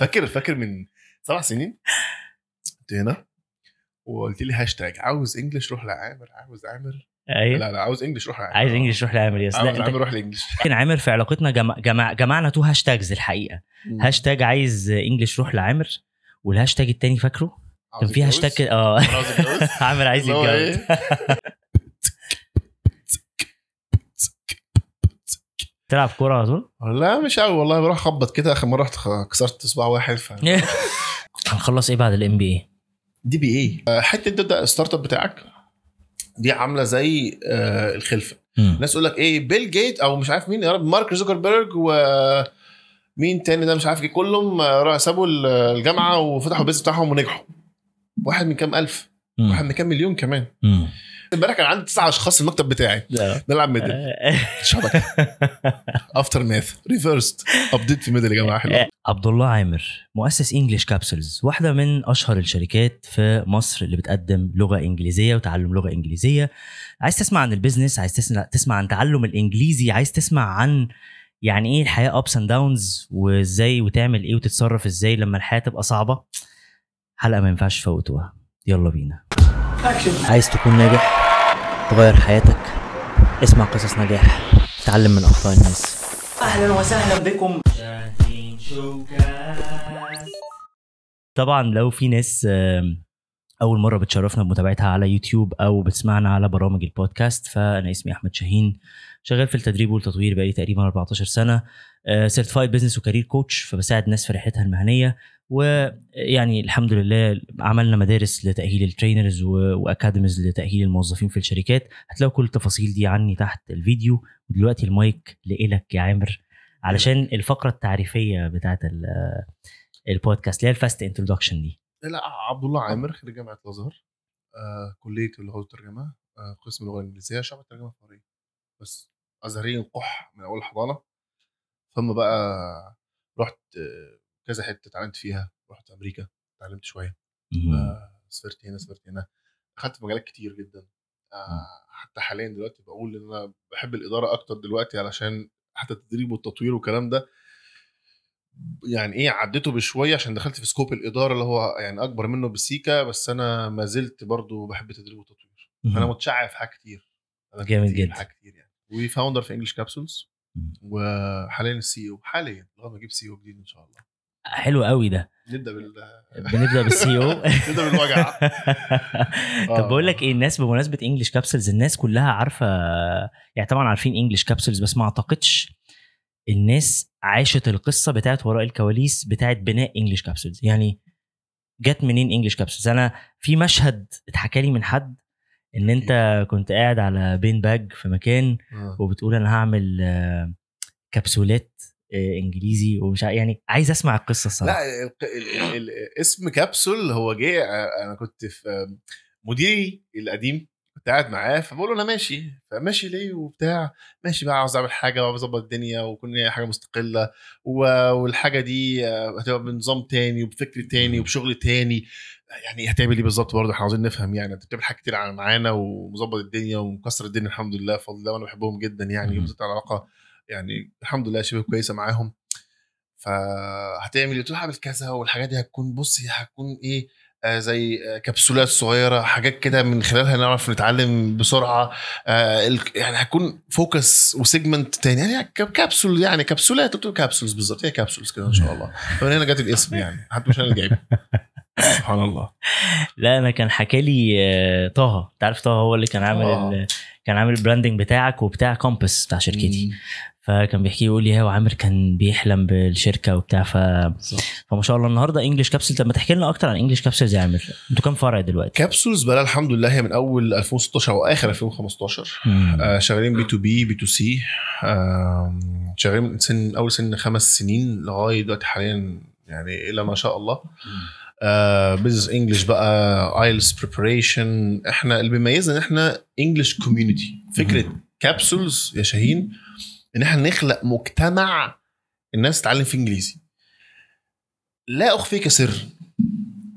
فاكر فاكر من سبع سنين؟ كنت هنا وقلت لي هاشتاج. عاوز English روح لعامر. عاوز عامر. أيوه. لا لا عاوز English روح لعامر. عايز English روح لعامر yes. عاوز عامر روح ل English كان عامر في علاقتنا جمع جمع جمعنا two hashtags الحقيقة. هاشتاج عايز English روح لعامر. والهاشتاج التاني فاكره؟ كان في؟ هاشتاج آه؟ عامر عايز يتجوز. تلعب كورة على طول؟ لا مش قوي والله بروح أخبط كده. آخر مرة رحت كسرت صباع واحد ف هنخلص إيه بعد ال MBA DBA. حتة تبدا ال start up بتاعك دي عاملة زي آه، الخلفة. الناس يقول لك إيه بيل جيت أو مش عارف مين يا رب مارك زوكربيرج و مين تاني ده مش عارف إيه كلهم آه، راحوا سابوا ال- الجامعة وفتحوا ال business بتاعهم ونجحوا. واحد من كام ألف واحد من كام مليون كمان. امبارح كان عندي تسع أشخاص في المكتب بتاعي. نلعب ميدل. شبكة. aftermath Everest update في ميدل يا جماعة. حلو. عبد الله عامر مؤسس English Capsules واحدة من أشهر الشركات في مصر اللي بتقدم لغة إنجليزية وتعلم لغة إنجليزية. عايز تسمع عن ال business عايز تسمع تسمع عن تعلم الإنجليزي عايز تسمع عن يعني إيه الحياة ups and downs وإزاي وتعمل إيه وتتصرف إزاي لما الحياة تبقى صعبة. حلقة ما ينفعش تفوتوها يلا بينا. عايز تكون ناجح؟ تغير حياتك؟ اسمع قصص نجاح تعلم من أخطاء الناس. أهلا وسهلا بكم. طبعا لو في ناس أول مرة بتشرفنا بمتابعتها على يوتيوب أو بتسمعنا على برامج البودكاست فأنا اسمي أحمد شاهين شغال في التدريب والتطوير بقالي تقريبا 14 سنة certified business و career coach فبساعد الناس في رحلتها المهنية. ويعني الحمد لله عملنا مدارس لتأهيل ال trainers و academies لتأهيل الموظفين في الشركات. هتلاقوا كل التفاصيل دي عني تحت الفيديو. ودلوقتي المايك لإلك يا عامر علشان الفقرة التعريفية بتاعت ال- البودكاست اللي هي ال fast introduction دي. لا عبد الله عامر خريج جامعة الأزهر. آه كلية اللغة والترجمة. آه قسم اللغة الإنجليزية شعب الترجمة الفورية. بس أزهريين قح من أول الحضانه ثم بقى رحت كذا حتة اتعلمت فيها رحت أمريكا اتعلمت شوية. سافرت هنا سافرت هنا. دخلت في مجالات كتير جدا. آه، حتى حاليا دلوقتي بقول إن أنا بحب الإدارة أكتر دلوقتي علشان حتى التدريب والتطوير والكلام ده يعني إيه عديته بشوية عشان دخلت في سكوب الإدارة اللي هو يعني أكبر منه بسيكا بس أنا ما زلت برضو بحب التدريب والتطوير فانا مهم. متشعب في حاجات كتير. جامد جدا. حاجات كتير يعني. و founder في English Capsules. وحاليا ال CEO حاليا لغاية ما أجيب CEO جديد إن شاء الله. حلو قوي ده. نبدأ بال بنبدأ بال CEO نبدأ بالوجع. طب بقول لك إيه الناس بمناسبة English Capsules الناس كلها عارفة يعني طبعا عارفين English Capsules بس ما أعتقدش الناس عاشت القصة بتاعت وراء الكواليس بتاعت بناء English Capsules يعني جت منين English Capsules أنا في مشهد اتحكى لي من حد إن أنت كنت قاعد على بين باج في مكان آه. وبتقول أنا هعمل كبسولات آه، إنجليزي ومش يعني عايز أسمع القصة الصراحه لا ال- ال- ال- اسم كبسول هو جه أنا كنت في مديري القديم كنت قاعد معاه فبقول له أنا ماشي فماشي ليه وبتاع ماشي بقى عاوز أعمل حاجة وعاوز أظبط الدنيا وكون هي حاجة مستقلة والحاجة دي هتبقى بنظام تاني وبفكر تاني وبشغل تاني يعني هتعمل إيه بالظبط برضه؟ إحنا عاوزين نفهم يعني أنت بتعمل حاجات كتير معانا ومظبط الدنيا ومكسر الدنيا الحمد لله بفضل الله وأنا بحبهم جدا يعني. وبالذات العلاقة يعني الحمد لله شبه كويسة معاهم. فهتعمل إيه؟ له هعمل كذا والحاجات دي هتكون بصي هتكون إيه؟ آه زي آه كبسولات صغيرة حاجات كده من خلالها نعرف نتعلم بسرعة. آه يعني هتكون focus و segment تاني. يعني كبسول يعني كبسولات قلت له capsules بالظبط. هي capsules كده إن شاء الله. فمن هنا جت الاسم يعني. حتى مش أنا اللي جايبه. سبحان الله. لا أنا كان حكى لي آه، طه. أنت عارف طه هو اللي كان عامل آه. كان عامل ال branding بتاعك وبتاع كومبس بتاع شركتي. فكان بيحكي يقول لي هو عامر كان بيحلم بالشركة وبتاع ف... فما شاء الله النهارده English Capsules طب ما تحكي لنا أكتر عن English Capsules يا عامر؟ أنتوا كام فرع دلوقتي؟ Capsules بقى الحمد لله هي من أول 2016 أو آخر 2015 مم. آه، شغالين بي تو بي بي تو سي. شغالين من سن أول سن خمس سنين لغاية دلوقتي حاليا يعني إلى ما شاء الله. business English بقى IELTS preparation إحنا اللي بيميزنا إن إحنا English community فكرة Capsules يا شاهين إن إحنا نخلق مجتمع الناس تتعلم فيه إنجليزي. لا أخفيك سر.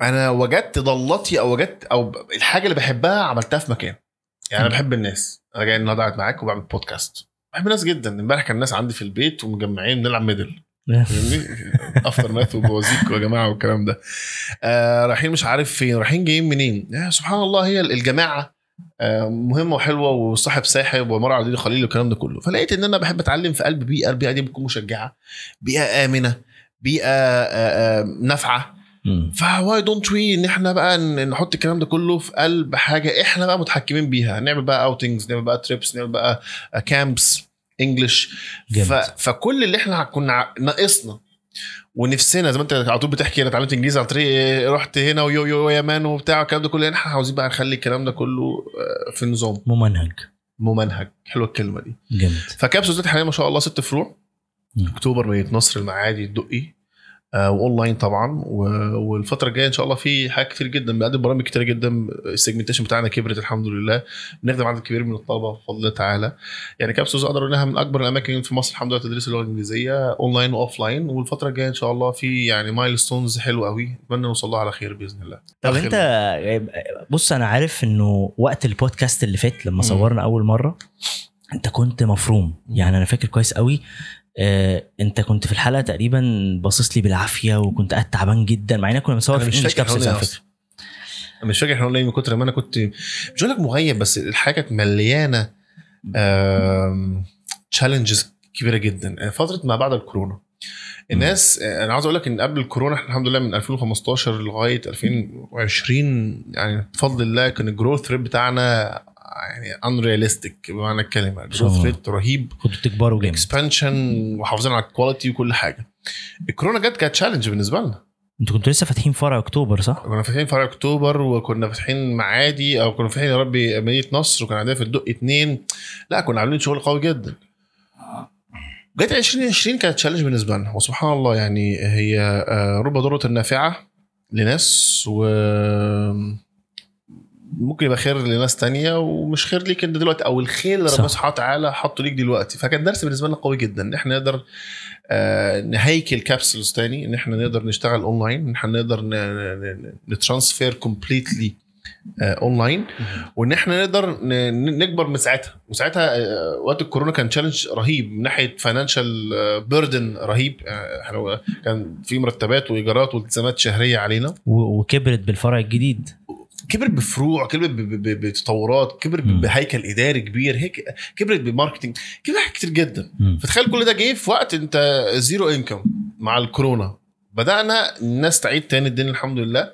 أنا وجدت ضالتي أو وجدت أو الحاجة اللي بحبها عملتها في مكان. يعني أنا بحب الناس. أنا جاي النهارده قاعد معاك وبعمل بودكاست بحب الناس جدا. إمبارح كان الناس عندي في البيت ومجمعين نلعب ميدل aftermath وبوازيك يا جماعة والكلام ده. آه رايحين مش عارف فين. رايحين جايين منين؟ آه سبحان الله هي الجماعة مهمة وحلوة وصاحب ساحب والمرء على دين خليله والكلام ده كله فلقيت إن أنا بحب أتعلم في قلب بيئة البيئة دي بتكون مشجعة بيئة آمنة بيئة آه آه نافعة. ف why don't we إن إحنا بقى نحط الكلام ده كله في قلب حاجة إحنا بقى متحكمين بيها نعمل بقى outings نعمل بقى trips نعمل بقى camps English. ف... فكل اللي إحنا كنا ناقصنا ونفسنا زي ما انت على طول بتحكي أنا اتعلمت انجليزي عن طريق رحت هنا و yo yo يا man وبتاع الكلام ده كله إحنا عاوزين بقى نخلي الكلام ده كله آه، في نظام. ممنهج. ممنهج. حلوة الكلمة دي. جامد. ف Capsules دلوقتي حاليا ما شاء الله ست فروع. أكتوبر مدينه نصر المعادي الدقي. وأونلاين طبعا. والفترة الجاية إن شاء الله في حاجات كتير جدا بنقدم برامج كتير جدا. ال segmentation بتاعنا كبرت الحمد لله. بنخدم عدد كبير من الطلبة بفضل الله تعالى. يعني Capsules أقدر انها من أكبر الأماكن في مصر الحمد لله تدريس اللغة الإنجليزية online و offline والفترة الجاية إن شاء الله في يعني milestones حلوة قوي أتمنى نوصل لها على خير بإذن الله. طب أنت بص أنا عارف إنه وقت البودكاست اللي فات لما. صورنا أول مرة أنت كنت مفروم. يعني أنا فاكر كويس قوي آه، انت كنت في الحلقة تقريبا باصص لي بالعافية وكنت قاعد تعبان جدا مع اننا كنا بنصور في English Capsules على فكرة. مش فاكر إحنا قلنا من كتر ما أنا كنت مش هقول لك مغيب بس الحاجة كانت مليانة challenges كبيرة جدا. فترة ما بعد الكورونا. الناس أنا عاوز أقول لك إن قبل الكورونا إحنا الحمد لله من 2015 لغاية 2020 يعني بفضل الله كان ال growth rate بتاعنا يعني unrealistic بمعنى الكلمة. growth. rate رهيب. كنتوا بتكبروا جامد. expansion وحافظين على ال quality وكل حاجة. الكورونا جت كانت challenge بالنسبة لنا. أنتوا كنتوا لسه فاتحين فرع أكتوبر صح؟ كنا فاتحين فرع أكتوبر وكنا فاتحين معادي أو كنا فاتحين يا ربي مدينة نصر وكان عندنا في الدقي اتنين. لا كنا عاملين شغل قوي جدا. جت 2020 كانت challenge بالنسبة لنا. وسبحان الله يعني هي آه، رب ضارة نافعه لناس و ممكن يبقى خير لناس تانية ومش خير ليك انت دلوقتي أو الخير اللي. ربنا سبحانه وتعالى حطه ليك دلوقتي. فكان درس بالنسبة لنا قوي جدا. ان إحنا نقدر آه، نهيكل Capsules تاني إن إحنا نقدر نشتغل اونلاين إن إحنا نقدر ن transfer completely online وإن إحنا نقدر نكبر من ساعتها. وساعتها آه، وقت الكورونا كان challenge رهيب من ناحية financial burden رهيب. آه، إحنا كان في مرتبات وإيجارات والتزامات شهرية علينا. وكبرت بالفرع الجديد. كبرت بفروع كبرت بتطورات كبرت. بهيكل إداري كبير هيك كبرت ب marketing كبرت حاجات كتير جدا. فتخيل كل ده جه في وقت أنت zero income مع الكورونا بدأنا الناس تعيد تاني الدنيا الحمد لله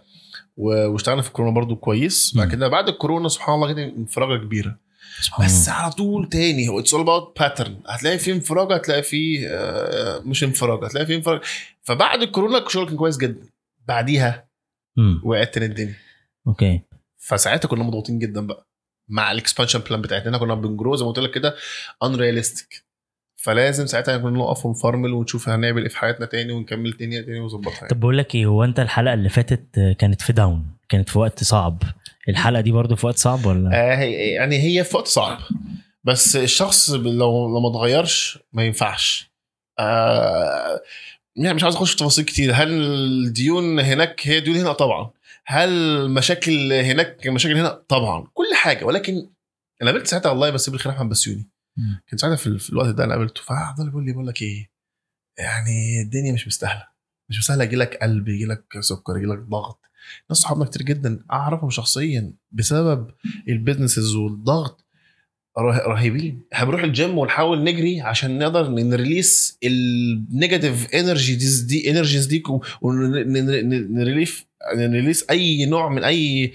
واشتغلنا في الكورونا برضو كويس بعد. كده بعد الكورونا سبحان الله كده انفراجه كبيرة بس. على طول تاني هو it's all about pattern هتلاقي فيه انفراجه هتلاقي فيه آه، مش انفراجه هتلاقي فيه انفراجه فبعد الكورونا الشغل كان كويس جدا بعديها. وقعت تاني الدنيا okay فساعتها كنا مضغوطين جدا بقى مع ال expansion plan بتاعتنا. كنا بن grow زي ما قلت لك كده unrealistic فلازم ساعتها كنا نقف ونفرمل ونشوف هنعمل إيه في حياتنا تاني ونكمل الدنيا تاني ونظبطها يعني. طب بقول لك إيه هو أنت الحلقة اللي فاتت كانت في down كانت في وقت صعب. الحلقة دي برضو في وقت صعب ولا؟ آه هي- يعني هي في وقت صعب. بس الشخص لو لو ما اتغيرش ما ينفعش. آه يعني مش عايز أخش في تفاصيل كتير. هل الديون هناك هي ديون هنا؟ طبعا. هل مشاكل هناك مشاكل هنا؟ طبعا. كل حاجة. ولكن أنا قابلت ساعتها الله يمسيه بالخير أحمد بسيوني. كان ساعتها في, الوقت ده أنا قابلته. ففضل يقول لي بقول لك إيه؟ يعني الدنيا مش مستاهلة. مش مستاهلة. يجي لك قلب يجي لك سكر يجي لك ضغط. ناس صحابنا كتير جدا أعرفهم شخصيا بسبب ال businesses والضغط. رهيبين. إحنا بنروح الجيم ونحاول نجري عشان نقدر ن release ال negative energies دي energies دي ون relieve ن release أي نوع من أي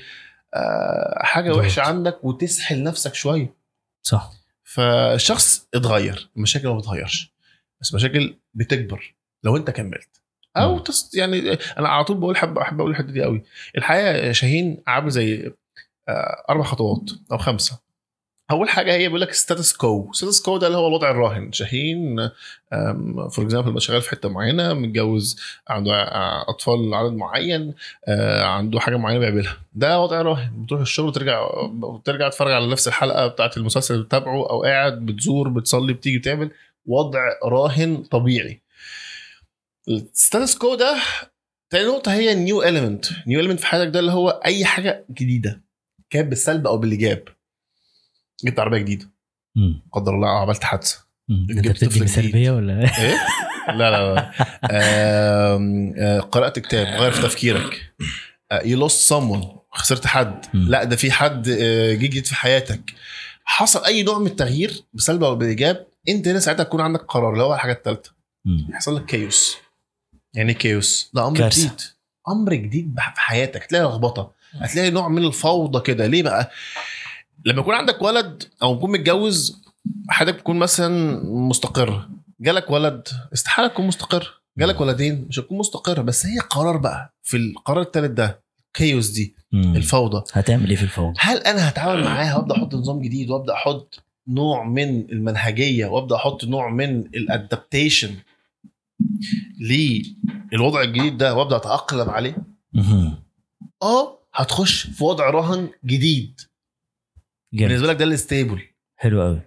آه، حاجة. وحشة عندك وتسحل نفسك شوية. صح. فالشخص اتغير. المشاكل ما بتتغيرش بس مشاكل بتكبر. لو انت كملت. أو. تس يعني أنا على طول بقول حب أحب أقول الحتة دي قوي الحياة يا شاهين عامل زي آه، أربع خطوات أو خمسة. أول حاجة هي بيقول لك status quo status quo ده اللي هو الوضع الراهن. شاهين for example شغال في حتة معينة متجوز عنده آه، أطفال عدد معين آه، عنده حاجة معينة بيعملها. ده وضع راهن. بتروح الشغل وترجع وترجع تتفرج على نفس الحلقة بتاعت المسلسل اللي بتتابعه أو قاعد بتزور بتصلي بتيجي بتعمل. وضع راهن طبيعي. ال status quo ده تاني نقطة هي ال new element new element في حياتك ده اللي هو أي حاجة جديدة. كانت بالسلب أو بالإيجاب. جبت عربية جديدة. قدر الله عملت حادثة. أنت جبت بتدي. بيا ولا؟ إيه؟ لا لا لا. آم، آه، قرأت كتاب غير في تفكيرك you lost someone. خسرت حد. لا ده في حد آه، جه جديد في حياتك. حصل أي نوع من التغيير بسلب أو بإيجاب أنت هنا ساعتها تكون عندك قرار اللي هو الحاجة الثالثه. يحصل لك chaos يعني إيه chaos ده أمر كارثة. جديد. أمر جديد في حياتك. هتلاقي لخبطة. هتلاقي نوع من الفوضى كده. ليه بقى؟ لما يكون عندك ولد أو تكون متجوز حياتك تكون مثلا مستقرة جالك ولد استحالة تكون مستقر جالك ولدين مش هتكون مستقرة بس هي قرار بقى في القرار الثالث ده كيوس دي مم. الفوضى هتعمل إيه في الفوضى؟ هل أنا هتعامل معاها وأبدأ أحط نظام جديد وأبدأ أحط نوع من المنهجية وأبدأ أحط نوع من الادابتيشن للوضع الجديد ده وأبدأ أتأقلم عليه. آه هتخش في وضع راهن جديد جامد. بالنسبة لك ده ال stable حلو قوي.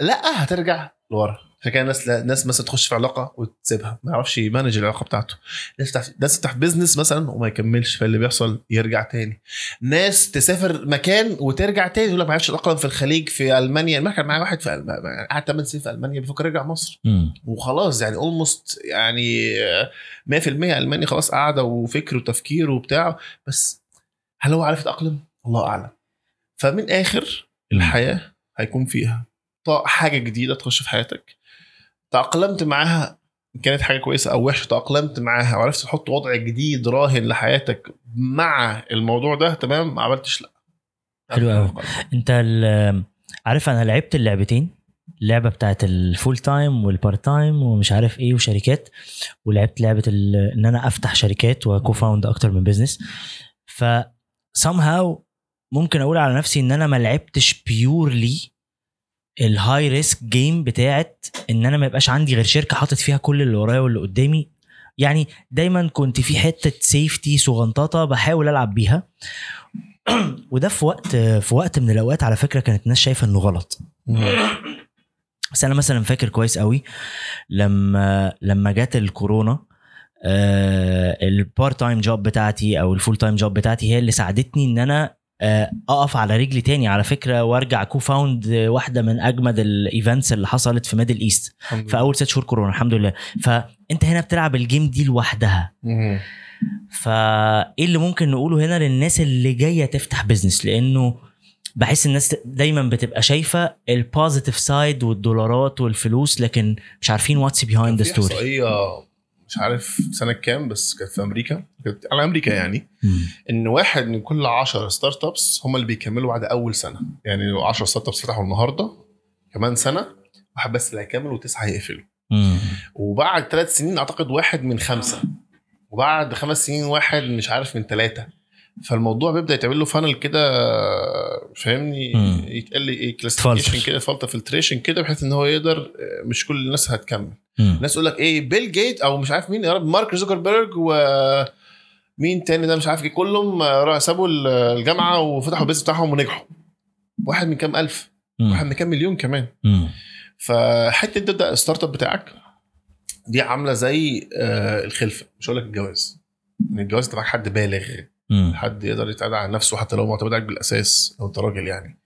لا هترجع لورا. عشان كده ناس ناس مثلا تخش في علاقة وتسيبها. ما يعرفش ي manage العلاقة بتاعته. ناس تفتح ناس تفتح business مثلا وما يكملش. فاللي بيحصل يرجع تاني. ناس تسافر مكان وترجع تاني يقول لك ما عرفش اتاقلم في الخليج في ألمانيا. ما كان معايا واحد في ألم- قعد 8 سنين في ألمانيا بيفكر يرجع مصر. مم. وخلاص يعني almost يعني 100% الماني خلاص قاعدة وفكر وتفكير وبتاع. بس هل هو عارف يتأقلم؟ الله أعلم. فمن آخر الحياة هيكون فيها حاجة جديدة تخش في حياتك. تأقلمت معاها كانت حاجة كويسة أو وحشة تأقلمت معاها وعرفت تحط وضع جديد راهن لحياتك مع الموضوع ده تمام؟ ما عملتش لأ. حلو أوي. أنت عارف أنا لعبت اللعبتين اللعبه بتاعت ال full time وال part time ومش عارف إيه وشركات ولعبت لعبة إن أنا أفتح شركات و co-found أكتر من business ف somehow ممكن أقول على نفسي إن أنا ما لعبتش purely ال high risk game بتاعت إن أنا ما يبقاش عندي غير شركة حاطط فيها كل اللي ورايا واللي قدامي. يعني دايما كنت في حتة safety صغنططة بحاول ألعب بيها. وده في وقت في وقت من الأوقات على فكرة كانت الناس شايفة إنه غلط. بس أنا مثلا فاكر كويس قوي لما لما جت الكورونا ال part time job بتاعتي أو ال full time job بتاعتي هي اللي ساعدتني إن أنا أقف على رجلي تاني على فكرة وأرجع co-found واحدة من أجمد ال events اللي حصلت في Middle East في أول ست شهور كورونا الحمد لله. فأنت هنا بتلعب ال game دي لوحدها. فإيه اللي ممكن نقوله هنا للناس اللي جاية تفتح business لأنه بحس الناس دايما بتبقى شايفة ال positive side والدولارات والفلوس لكن مش عارفين what's behind the story مش عارف سنة كام بس كانت في أمريكا. كانت على أمريكا يعني. إن واحد من كل 10 startups هم اللي بيكملوا بعد أول سنة. يعني لو 10 startups فتحوا النهارده كمان سنة واحد بس اللي هيكمل وتسعة هيقفلوا. وبعد ثلاث سنين أعتقد واحد من خمسة. وبعد خمس سنين واحد مش عارف من ثلاثة فالموضوع بيبدأ يتعمل له funnel كده فاهمني؟ مم. يتقل إيه classification. كده فلتر filtration كده بحيث إن هو يقدر مش كل الناس هتكمل. الناس يقول لك إيه بيل جيتس أو مش عارف مين يا رب مارك زوكربيرج و مين تاني ده مش عارف إيه كلهم راح سابوا الجامعة وفتحوا ال business بتاعهم ونجحوا. واحد من كام ألف. واحد من كام مليون كمان. فحتة تبدأ ال startup بتاعك دي عاملة زي آه، الخلفة. مش هقول لك الجواز. إن الجواز انت معاك حد بالغ. حد يقدر يتعدى على نفسه حتى لو معتمد عليك بالأساس لو انت راجل يعني.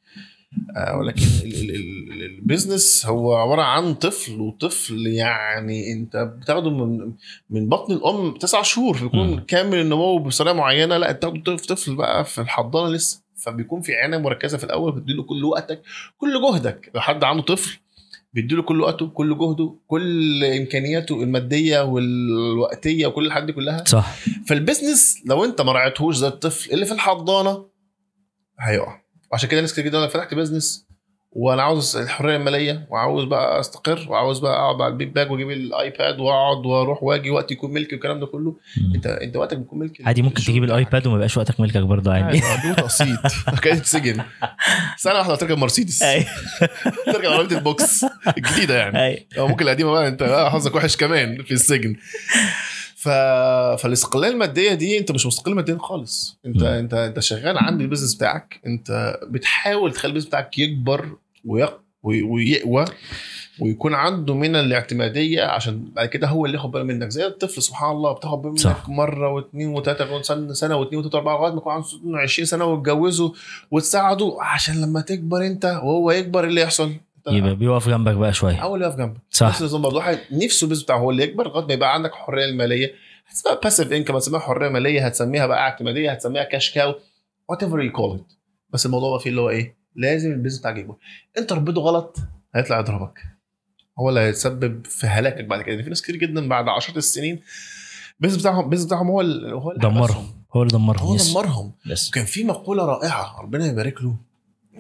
آه، ولكن ال- ال- ال- البيزنس هو عبارة عن طفل وطفل يعني انت بتاخده من من بطن الأم تسع شهور بيكون مم. كامل النمو بطريقه معينة. لا انت بتاخده طفل طفل بقى في الحضانة لسه فبيكون في عناية مركزة في الأول بتديله كل وقتك كل جهدك. لو حد عنده طفل بيديله كل وقته كل جهده كل إمكانياته المادية والوقتية وكل الحاجات دي كلها. صح. فال business لو انت ما رعيتهوش زي الطفل اللي في الحضانة هيقع. وعشان كده ناس كتير جدا فتحت business وأنا عاوز الحرية المالية وعاوز بقى أستقر وعاوز بقى أقعد على ال beach وأجيب ال iPad وأقعد وأروح وأجي وقتي يكون ملكي والكلام ده كله. انت أنت وقتك بيكون ملكي عادي ممكن تجيب. ال iPad وما يبقاش وقتك ملكك برضه عادي. عادي اديله تقسيط كانت سجن. سنة واحدة تركب مرسيدس. أيوة. تركب عربية البوكس. الجديدة يعني. أيوة. أو ممكن القديمة بقى أنت حظك وحش كمان في السجن. ف... فالاستقلاليه المادية دي انت مش مستقل ماديا خالص انت مم. انت انت شغال عند ال business بتاعك انت بتحاول تخلي ال business بتاعك يكبر ويق... وي- ويقوى ويكون عنده من الاعتمادية عشان بعد كده هو اللي ياخد باله منك زي الطفل سبحان الله بتاخد باله منك صح. مره واثنين وثلاثه سنه سنة واثنين وثلاثه وأربعة لغاية ما يكون عنده 20 سنة وتجوزه وتساعده عشان لما تكبر انت وهو يكبر اللي يحصل يبقى بيقف جنبك بقى شوية. أول يقف جنبك. صح. نفس النظام برضه واحد نفسه ال business بتاعه هو اللي يكبر لغاية ما يبقى عندك حرية المالية. هتسميها passive income هتسميها حرية مالية هتسميها بقى اعتمادية هتسميها cash cow whatever you call it بس الموضوع بقى فيه اللي هو إيه؟ لازم ال business بتاعك يكبر. أنت ربيته غلط هيطلع يضربك. هو اللي هيتسبب في هلاكك بعد كده. يعني في ناس كتير جدا بعد عشرات السنين ال business بتاعهم ال business بتاعهم هو اللي هو اللي دمرهم. هو اللي دمرهم. هو yes. دمرهم. كان في مقولة رائعة ربنا يبارك له.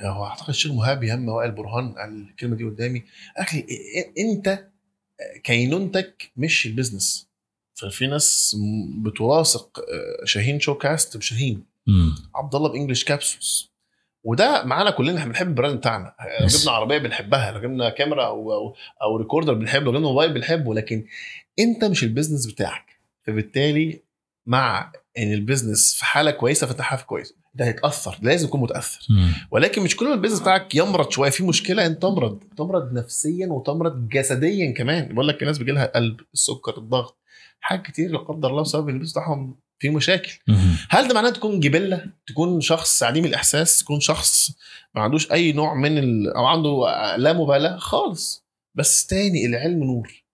هو أعتقد الشيخ مهاب يهم وائل برهان قال الكلمة دي قدامي. إيه- أنت كينونتك مش ال business ففي ناس بتلاصق آه، شاهين Showcast بشاهين. عبد الله ب English Capsules وده معانا كلنا إحنا بنحب ال brand بتاعنا. لو Yes. جبنا عربية بنحبها لو جبنا كاميرا أو أو, أو recorder بنحبه لو جبنا موبايل بنحبه. لكن أنت مش ال business بتاعك. فبالتالي مع إن ال business في حالة كويسة فانت حاله كويسه ده هيتأثر لازم يكون متأثر. مم. ولكن مش كل ما ال business بتاعك يمرض شوية في مشكلة انت تمرض تمرض نفسيا وتمرض جسديا كمان. بقول لك الناس بيجي لها قلب السكر الضغط حاجات كتير لا قدر الله بسبب ال business بتاعهم في مشاكل. مم. هل ده معناه تكون جبلة؟ تكون شخص عديم الإحساس؟ تكون شخص ما عندوش أي نوع من ال... أو عنده لا مبالاة؟ خالص. بس تاني العلم نور.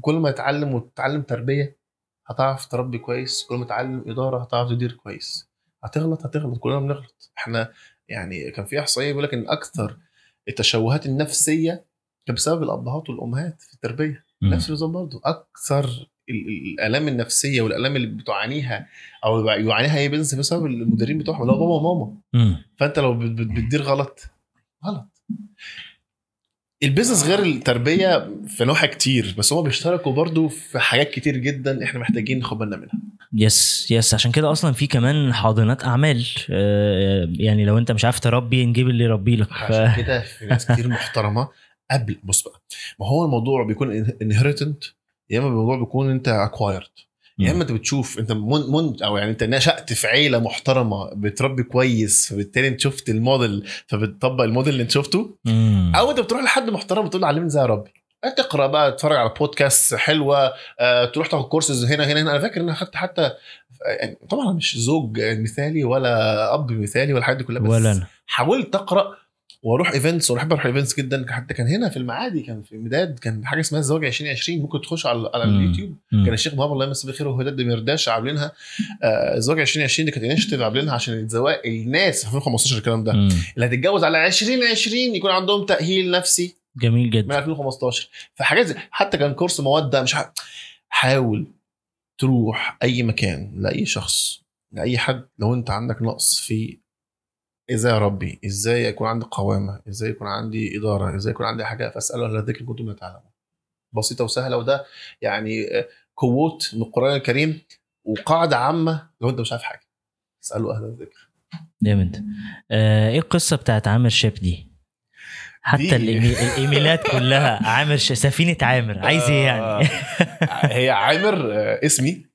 كل ما تتعلم وتتعلم تربية هتعرف تربي كويس. كل ما تتعلم إدارة هتعرف تدير كويس. هتغلط هتغلط كلنا بنغلط. إحنا يعني كان في إحصائية بيقول لك إن أكثر التشوهات النفسية كان بسبب الأبهات والأمهات في التربية. نفس النظام برضه. أكثر ال- ال- الآلام النفسية والآلام اللي بتعانيها أو يعانيها اي بيزنس بسبب المديرين بتوعهم اللي هو بابا وماما. فأنت لو بت- بت- بتدير غلط غلط. ال business غير التربية في نواحي كتير بس هم بيشتركوا برضو في حاجات كتير جدا إحنا محتاجين ناخد بالنا منها. yes yes عشان كده أصلا في كمان حاضنات أعمال. آه، يعني لو أنت مش عارف تربي نجيب اللي يربي لك. ف... عشان كده في ناس كتير محترمة. قبل بص بقى ما هو الموضوع بيكون inherent يا إما الموضوع بيكون أنت acquired يا إما أنت بتشوف أنت من, من أو يعني أنت نشأت في عيلة محترمة بتربي كويس فبالتالي أنت شفت الموديل فبتطبق الموديل اللي أنت شفته. مم. أو أنت بتروح لحد محترم بتقول له علمني إزاي أربي. تقرأ بقى تتفرج على بودكاست حلوة آه، تروح تاخد كورسز هنا هنا هنا. أنا فاكر إن أنا خدت حتى يعني طبعا أنا مش زوج مثالي ولا أب مثالي ولا الحاجات دي كلها بس ولا أنا. حاولت أقرأ وأروح events واحب أروح events جدا. حتى كان هنا في المعادي كان في ميداد كان حاجة اسمها الزواج 2020 ممكن تخش على على. اليوتيوب. مم. كان الشيخ مهاب الله يمسيه بالخير وهداد دمرداش عاملينها. آه الزواج 2020 دي كانت initiative عاملينها عشان الزواج الناس في 2015 الكلام ده. مم. اللي هتتجوز على 2020 يكون عندهم تأهيل نفسي. جميل من جدا 2015 فحاجات زي حتى كان كورس مواد مش ح... حاول تروح أي مكان لأي شخص لأي حد لو أنت عندك نقص في إزاي أربي إزاي يكون عندي قوامة إزاي يكون عندي إدارة إزاي يكون عندي حاجة فاساله أهل الذكر كنتم لا تعلمون بسيطة وسهلة وده يعني آه، كوت من القرآن الكريم وقاعدة عامة لو أنت مش عارف حاجة. اسألوا أهل الذكر. جامد. آه، إيه القصة بتاعت عامر ship دي حتى الإيميلات كلها. عامر. سفينة عامر. عايز إيه يعني؟ آه، هي عامر آه، اسمي.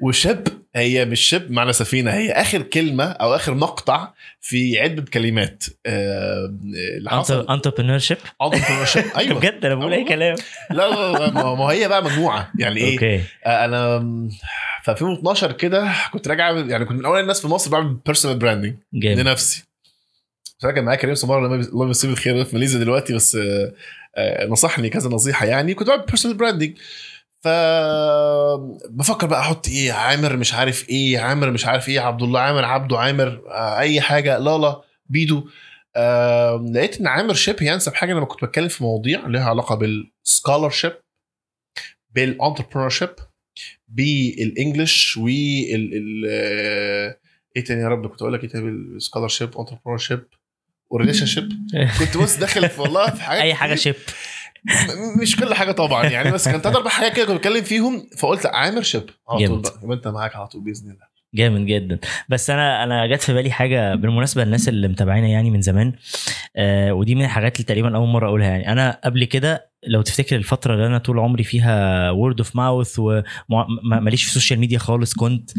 و ship هي مش ship معنى سفينة. هي آخر كلمة أو آخر مقطع في عده كلمات. آه، اللي حصل entrepreneurship. أيوه. بجد؟ أنا بقول أي والله. كلام. لا لا لا ما هي بقى مجموعة. يعني إيه؟ okay. آه، أنا في 2012 كده كنت راجع يعني كنت من أول الناس في مصر بعمل personal branding لنفسي. كان معايا كريم سماره الله يمسيه بالخير في ماليزيا دلوقتي بس آه، آه، نصحني كذا نصيحة يعني. كنت بعمل personal branding ف بفكر بقى أحط إيه؟ عامر مش عارف إيه عامر مش عارف إيه عبد الله عامر عبده عامر آه، أي حاجة لالا بيدو. لقيت إن عامر ship هي انسب حاجة لما كنت بتكلم في مواضيع لها علاقة بال scholarship بال entrepreneurship بال English وال ال- إيه تاني يا رب؟ كنت أقول لك إيه تاني؟ entrepreneur و relationship كنت بص داخل في والله في حاجات أي حاجة. ship مش كل حاجة طبعا يعني بس كان ثلاث أربع حاجات كده كنت بتكلم فيهم فقلت عامر ship على طول. بقى يبقى أنت معاك على طول بإذن الله. جامد جدا. بس أنا أنا جت في بالي حاجة بالمناسبة الناس اللي متابعينا يعني من زمان آه ودي من الحاجات اللي تقريبا أول مرة أقولها يعني. أنا قبل كده لو تفتكر الفترة اللي أنا طول عمري فيها word of mouth وماليش في ال social media خالص كنت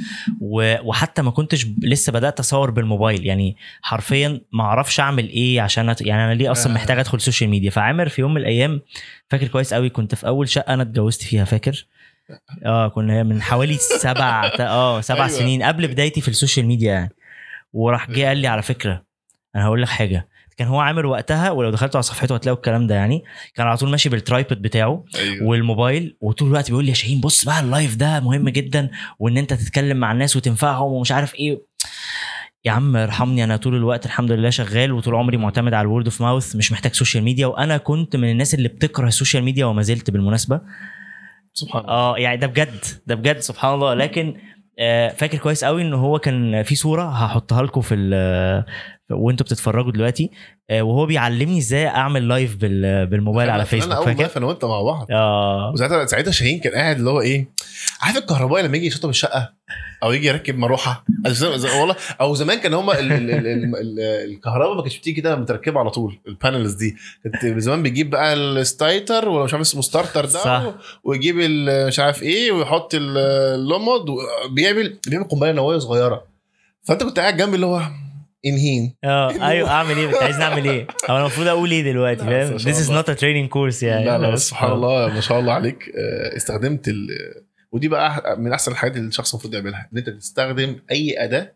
وحتى ما كنتش لسه بدأت أصور بالموبايل يعني حرفيا ما أعرفش أعمل إيه عشان أت... يعني أنا ليه أصلا آه. محتاج أدخل ال social media فعامر في يوم من الأيام فاكر كويس قوي كنت في أول شقة أنا اتجوزت فيها فاكر آه كنا من حوالي سبع آه سبع. أيوة. سنين قبل بدايتي في ال social media يعني وراح جه قال لي على فكرة أنا هقول لك حاجة كان هو عامل وقتها ولو دخلتوا على صفحته هتلاقوا الكلام ده يعني. كان على طول ماشي بال tripod بتاعه أيوه. والموبايل وطول الوقت بيقول لي يا شاهين بص بقى ال live ده مهم جدا وإن أنت تتكلم مع الناس وتنفعهم ومش عارف إيه. يا عم ارحمني أنا طول الوقت الحمد لله شغال وطول عمري معتمد على ال word of mouth مش محتاج social media وأنا كنت من الناس اللي بتكره ال social media وما زلت بالمناسبة. سبحان الله. آه يعني ده بجد ده بجد سبحان الله. لكن آه، فاكر كويس قوي إن هو كان في صورة هحطها لكم في وانتوا بتتفرجوا دلوقتي. آه، وهو بيعلمني إزاي اعمل live بال- بالموبايل على أنا فيسبوك أول فاكر؟ live أنا وأنت مع بعض. آه. وساعتها ساعتها شاهين كان قاعد اللي هو إيه عارف الكهربائي لما يجي يشطب الشقة أو يجي يركب مروحة؟ والله. أو زمان كان هما ال- ال- ال- ال- ال- الكهرباء ما كانتش بتيجي كده متركبة على طول ال panels دي. كنت زمان بيجيب بقى ال starter ولا مش عارف اسمه starter ده صح. ويجيب مش عارف إيه ويحط ال- اللمض وبيعمل بيعمل قنبلة نووية صغيرة. فأنت كنت قاعد جنبي اللي هو انهين آه أيوه أعمل إيه؟ انت عايزني اعمل إيه؟ أنا المفروض أقول إيه دلوقتي فاهم؟ this is not a training course يعني. لا لا بس- سبحان الله ما شاء الله عليك. آه، استخدمت ال ودي بقى من أحسن الحاجات اللي الشخص المفروض يعملها إن أنت تستخدم أي أداة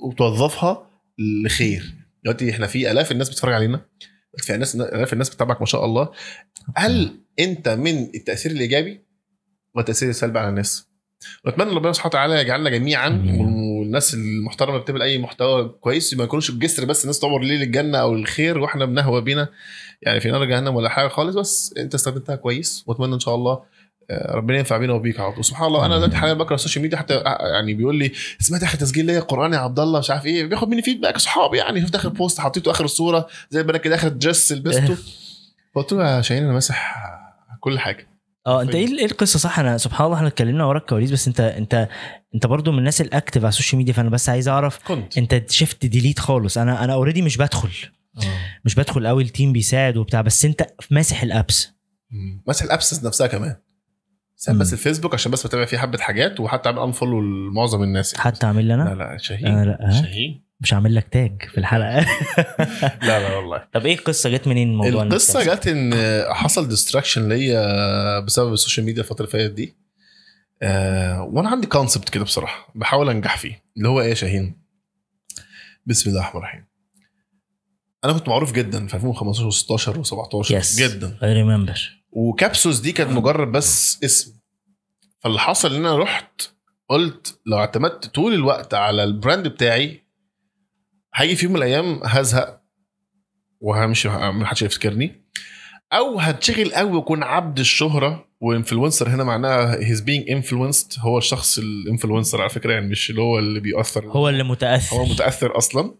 وتوظفها لخير. دلوقتي إحنا في آلاف الناس بتتفرج علينا في ناس آلاف الناس بتتابعك ما شاء الله. هل أنت من التأثير الإيجابي ولا التاثير السلبي على الناس؟ وأتمنى ربنا سبحانه وتعالى يجعلنا جميعا آمين. والناس المحترمة اللي بتعمل أي محتوى كويس ما يكونوش الجسر بس الناس تعبر ليه للجنه أو الخير وإحنا بنهوى بينا. يعني في نار جهنم ولا حاجة خالص بس أنت استخدمتها كويس وأتمنى إن شاء الله آه، ربنا ينفع بينا وبيك يا عبد. وسبحان الله أنا دلوقتي حاليا بقرأ ال social media حتى آه، يعني بيقول لي سمعت آخر تسجيل ليا؟ قرآن يا عبد الله مش عارف إيه. بياخد مني feedback أصحابي يعني شفت آخر post حطيته آخر الصورة زي البنات كده آخر dress لبسته. قلت له يا شاهين أنا ماسح كل حاجة. آه انت إيه إيه القصة؟ صح أنا سبحان الله إحنا اتكلمنا ورا الكواليس بس انت انت انت برضو من الناس ال active على ال social media فانا بس عايز اعرف كنت. انت شفت delete خالص. أنا أنا already مش بدخل. مش بدخل قوي ال team بيساعد وبتاع بس انت ماسح ال apps. ماسح ال apps نفسها كمان. مم. بس الفيسبوك عشان بس بتابع فيه حبة حاجات وحتى عامل unfollow لمعظم الناس يعني. حتى اعمل لي لا أنا لا شاهين. أنا لا ها؟ شاهين. مش هعمل لك tag في الحلقة. لا لا والله. طب إيه القصة جت منين الموضوع القصة؟ جت إن حصل distraction ليا بسبب ال social media الفترة اللي فاتت دي. آه وأنا عندي concept كده بصراحة بحاول أنجح فيه اللي هو إيه يا شاهين؟ بسم الله الرحمن الرحيم. أنا كنت معروف جدا في 2015 و16 و17 Yes. جدا. I remember و Capsules دي كانت مجرد بس اسم. فاللي حصل إن أنا رحت قلت لو اعتمدت طول الوقت على ال brand بتاعي هيجي في يوم من الأيام هزهق وهمشي ما حدش يفتكرني أو هتشغل قوي واكون عبد الشهرة و influencer هنا معناها he's being influenced هو الشخص ال influencer على فكرة يعني مش اللي هو اللي بيأثر. هو اللي متأثر. هو متأثر أصلا.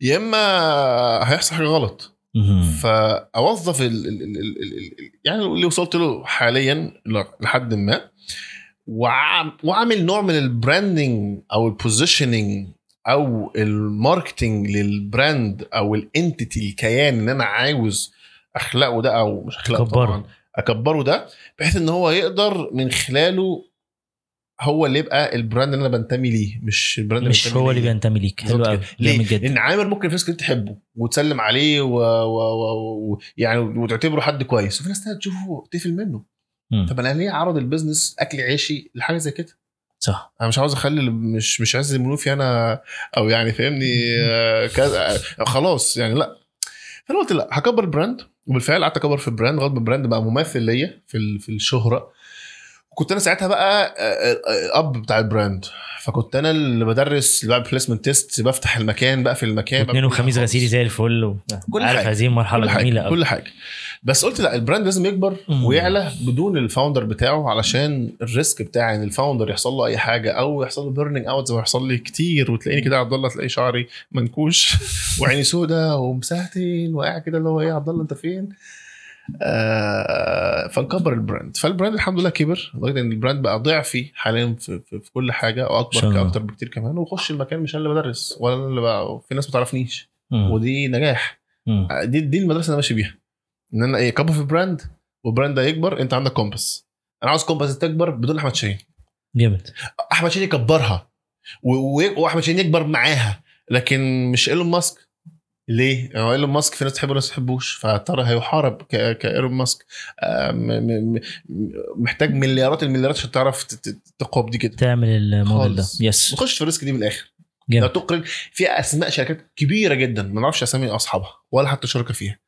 يا إما هيحصل حاجة غلط. فأوظف ال ال ال ال ال ال يعني اللي وصلت له حاليا لحد ما. واعمل نوع من ال branding أو ال positioning أو ال marketing لل brand أو ال entity الكيان ان أنا عاوز أخلقه ده أو مش أخلقه تكبره. طبعا أكبره ده بحيث إن هو يقدر من خلاله هو اللي يبقى ال brand اللي أنا بنتمي ليه مش ال brand مش بنتمي هو اللي. بينتمي ليك حلو قوي؟ جامد جدا لأن عامر ممكن في ناس كتير تحبه وتسلم عليه و... و... و... و... يعني وتعتبره حد كويس وفي ناس تانية تشوفه تقفل منه مم. طب أنا ليه أعرض ال business أكل عيشي لحاجة زي كده صح. أنا مش عاوز أخلي مش مش عايز المنوفي أنا أو يعني فاهمني آه، كذا آه، خلاص يعني لا. فأنا قلت لا هكبر ال brand وبالفعل قعدت أكبر في ال brand لغاية ما ال brand بقى مماثل ليا في في الشهرة. وكنت أنا ساعتها بقى آه، آه، اب بتاع ال brand. فكنت أنا اللي بدرس اللي بعمل placement test بفتح المكان بقى في المكان. كل وخميس غسيلي. زي الفل و... كل عارف حاجة. هذه المرحله كل حاجة جميلة قوي كل حاجة. بس قلت لا ال brand لازم يكبر. ويعلى بدون ال founder بتاعه علشان ال risk بتاع إن ال founder يحصل له أي حاجة أو يحصل له burning out زي ما يحصل لي كتير وتلاقيني كده عبد الله تلاقي شعري منكوش وعيني سودة ومسهتين وقاعد كده اللي هو إيه يا عبد الله أنت فين؟ آه فنكبر ال brand فال brand الحمد لله كبر لغايه إن ال brand بقى ضعفي حاليا في, في, في كل حاجة واكبر. أكتر بكتير كمان واخش المكان مش أنا اللي بدرس ولا أنا اللي بقى في ناس ما تعرفنيش. ودي نجاح مم. دي دي المدرسة اللي أنا ماشي بيها إن أنا إيه كبر في brand وال brand ده يكبر أنت عندك كومباس. أنا عاوز كومباس تكبر بدون أحمد شاهين. جامد. أحمد شاهين يكبرها واحمد شاهين يكبر معاها لكن مش إيلون ماسك. ليه؟ هو إيلون ماسك في ناس تحبه وناس ما تحبوش فترى هيحارب كإيلون ماسك. آه، محتاج مليارات المليارات عشان تعرف ت- ت- تقوم دي كده. تعمل الموديل ده. yes نخش في ال risk دي من الآخر. لا جامد تقرن في أسماء شركات كبيرة جدا ما نعرفش أسامي أصحابها ولا حتى شركة فيها.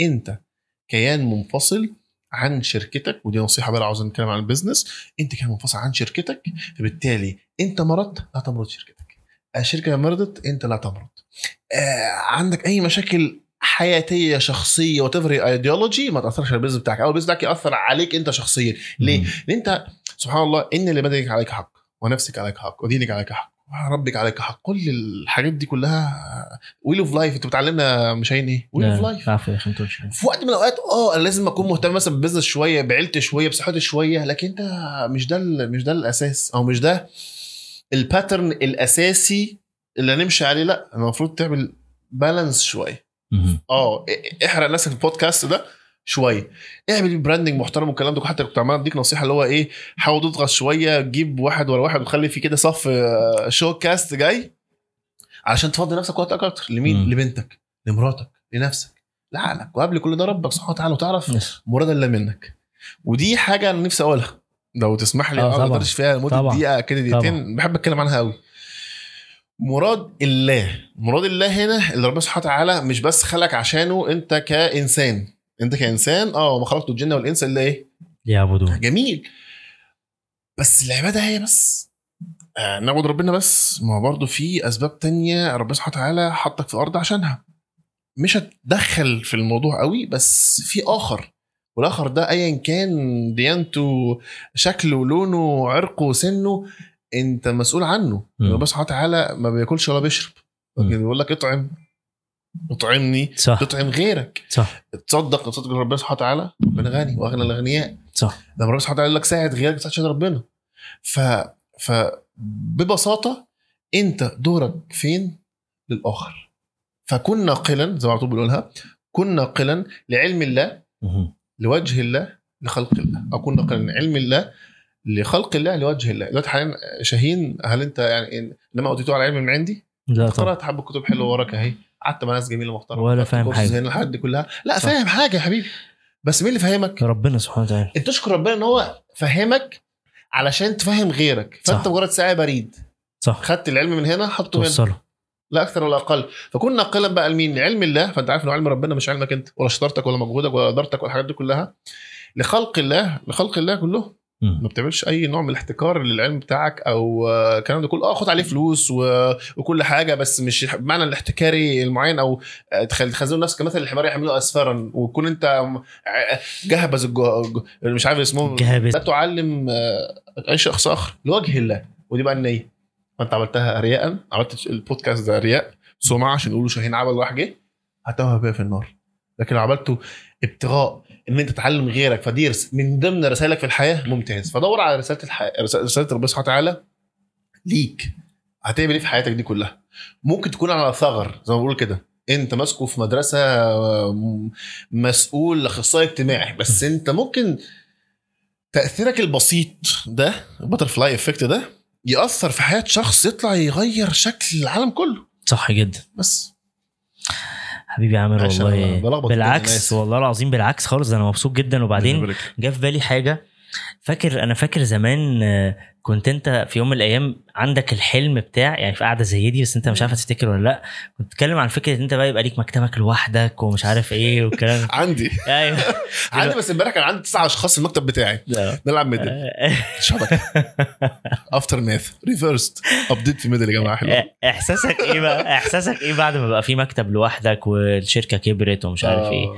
أنت كيان منفصل عن شركتك ودي نصيحة بقى لو عاوز نتكلم عن ال business انت كيان منفصل عن شركتك فبالتالي انت مرضت لا تمرض شركتك. الشركة مرضت انت لا تمرض. آه عندك أي مشاكل حياتية شخصية whatever ideology ما تأثرش على ال business بتاعك أو ال business بتاعك يأثر عليك أنت شخصيا. ليه؟ لأن أنت سبحان الله إن لبدنك عليك حق ونفسك عليك حق ودينك عليك حق. وربك عليك. حق كل الحاجات دي كلها. wheel of life أنتوا بتعلمنا مش عين إيه؟ wheel of لا، life. في وقت من الأوقات آه أنا لازم أكون مهتم مثلا ب business شوية بعيلتي شوية بصحتي شوية لكن أنت مش ده مش ده الأساس. أو مش ده ال pattern الأساسي اللي هنمشي عليه. لا المفروض تعمل balance شوية. آه إحرق نفسك في البودكاست ده. شوية. اعمل branding محترم والكلام ده حتى كنت عمال أديك نصيحة اللي هو إيه حاول تضغط شوية جيب واحد ورا واحد وتخلي في كده صف آه، شو كاست جاي علشان تفضي نفسك وقت أكتر. لمين؟ مم. لبنتك لمراتك لنفسك لعقلك. وقبل كل ده ربك سبحانه وتعالى وتعرف. مراد الا منك. ودي حاجة أنا نفسي أقولها. لو تسمح لي آه، ما فيها لمدة. دقيقة كده دقيقتين. بحب أتكلم عنها قوي مراد الله. مراد الله هنا اللي ربنا سبحانه وتعالى مش بس خلق عشانه أنت كإنسان. انت كإنسان آه ما خلقت الجن والإنس إلا إيه؟ يعبدون جميل. بس العبادة هي بس. آه نعبد ربنا بس. ما هو برضه في أسباب تانية ربنا سبحانه وتعالى حطك في الأرض عشانها. مش هتدخل في الموضوع قوي بس في آخر. والآخر ده ايا كان ديانته شكله لونه عرقه سنه أنت مسؤول عنه. ربنا سبحانه وتعالى ما بياكلش ولا بيشرب. لكن بيقول لك اطعم. اطعمني صح. تطعم غيرك. صح. تصدق تصدق ربنا سبحانه وتعالى ربنا غني وأغنى الأغنياء. صح. لما ربنا سبحانه وتعالى يقول لك ساعد غيرك بس عشان ربنا. ف ف ببساطة أنت دورك فين؟ للآخر. فكن ناقلا زي ما على طول بنقولها كن ناقلا لعلم الله. لوجه الله لخلق الله. أو كن ناقلا من علم الله لخلق الله لوجه الله. دلوقتي حاليا شاهين هل أنت يعني إنما أوتيتوه على علم من عندي؟ لا طبعا. قرات حبة كتب حلوة وراك أهي. قعدت مع ناس جميلة محترمه ولا فاهم حاجة. هنا الحاجات دي كلها. لا صح. فاهم حاجة يا حبيبي. بس مين اللي فاهمك ربنا سبحانه وتعالى. انت تشكر ربنا ان هو فهمك علشان تفهم غيرك. فانت. مجرد ساعة بريد. صح. خدت العلم من هنا حطه هنا. لا أكثر ولا أقل. فكن ناقلا بقى لمين؟ لعلم الله. فأنت عارف إنه علم ربنا مش علمك أنت ولا شطارتك ولا مجهودك ولا قدرتك ولا الحاجات دي كلها. لخلق الله لخلق الله كلهم مم. ما بتعملش أي نوع من الاحتكار للعلم بتاعك أو آه، الكلام ده كله. آه خد عليه فلوس و... وكل حاجة بس مش بمعنى الاحتكاري المعين أو آه، تخزنوا نفسك كمثل الحمار يحملوا اسفارا وتكون أنت جهبذ. الج- مش عارف اسمه. جهابذ. لا تعلم آه، اي شخص آخر. لوجه الله. ودي بقى النية. فأنت عملتها رياء. عملت البودكاست ده رياء. سمعه عشان يقولوا شاهين عمل واحد جه. هتوه بيها في النار. لكن لو عملته ابتغاء إن أنت تعلم غيرك فدي من ضمن رسائلك في الحياة ممتاز. فدور على رسالة الحياة رسالة ربنا سبحانه وتعالى ليك. هتعمل إيه في حياتك دي كلها؟ ممكن تكون على ثغر زي ما بقول كده. أنت ماسكه في مدرسة مسؤول أخصائي اجتماعي. بس أنت ممكن تأثيرك البسيط ده ال butterfly effect ده يأثر في حياة شخص يطلع يغير شكل العالم كله. صح جدا. بس. حبيبي عامر والله بالعكس. والله العظيم بالعكس خالص ده أنا مبسوط جدا وبعدين. جه في بالي حاجة فاكر أنا فاكر زمان آه، كنت انت في يوم من الأيام عندك الحلم بتاع يعني في قاعدة زي دي بس انت مش عارف تفتكر ولا لأ. كنت بتتكلم عن فكرة إن انت بقى يبقى ليك مكتبك لوحدك ومش عارف إيه والكلام عندي. أيوه. عندي بس امبارح كان عندي تسع أشخاص في المكتب بتاعي. نلعب ميدل. شبكه aftermath ريفرست ابديت في ميدل يا جماعة. حلو. إحساسك إيه بقى؟ إحساسك إيه بعد ما بقى في مكتب لوحدك والشركة كبرت ومش عارف إيه؟ آه.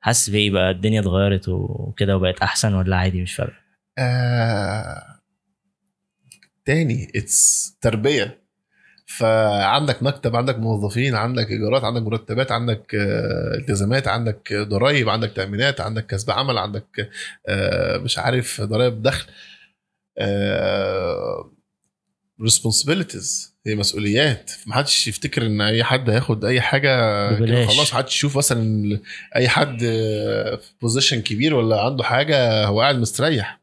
حاسس بإيه بقى؟ الدنيا اتغيرت وكده وبقت أحسن ولا عادي؟ مش فارقه. تاني. it's تربية. فعندك مكتب عندك موظفين عندك إيجارات عندك مرتبات عندك آه، التزامات عندك ضرائب عندك تأمينات عندك كسب عمل عندك آه، مش عارف ضرائب دخل. responsibilities. هي مسؤوليات. ما حدش يفتكر إن أي حد هياخد أي حاجة. خلاص. حدش يشوف مثلا أي حد آه، في position كبير ولا عنده حاجة هو قاعد مستريح.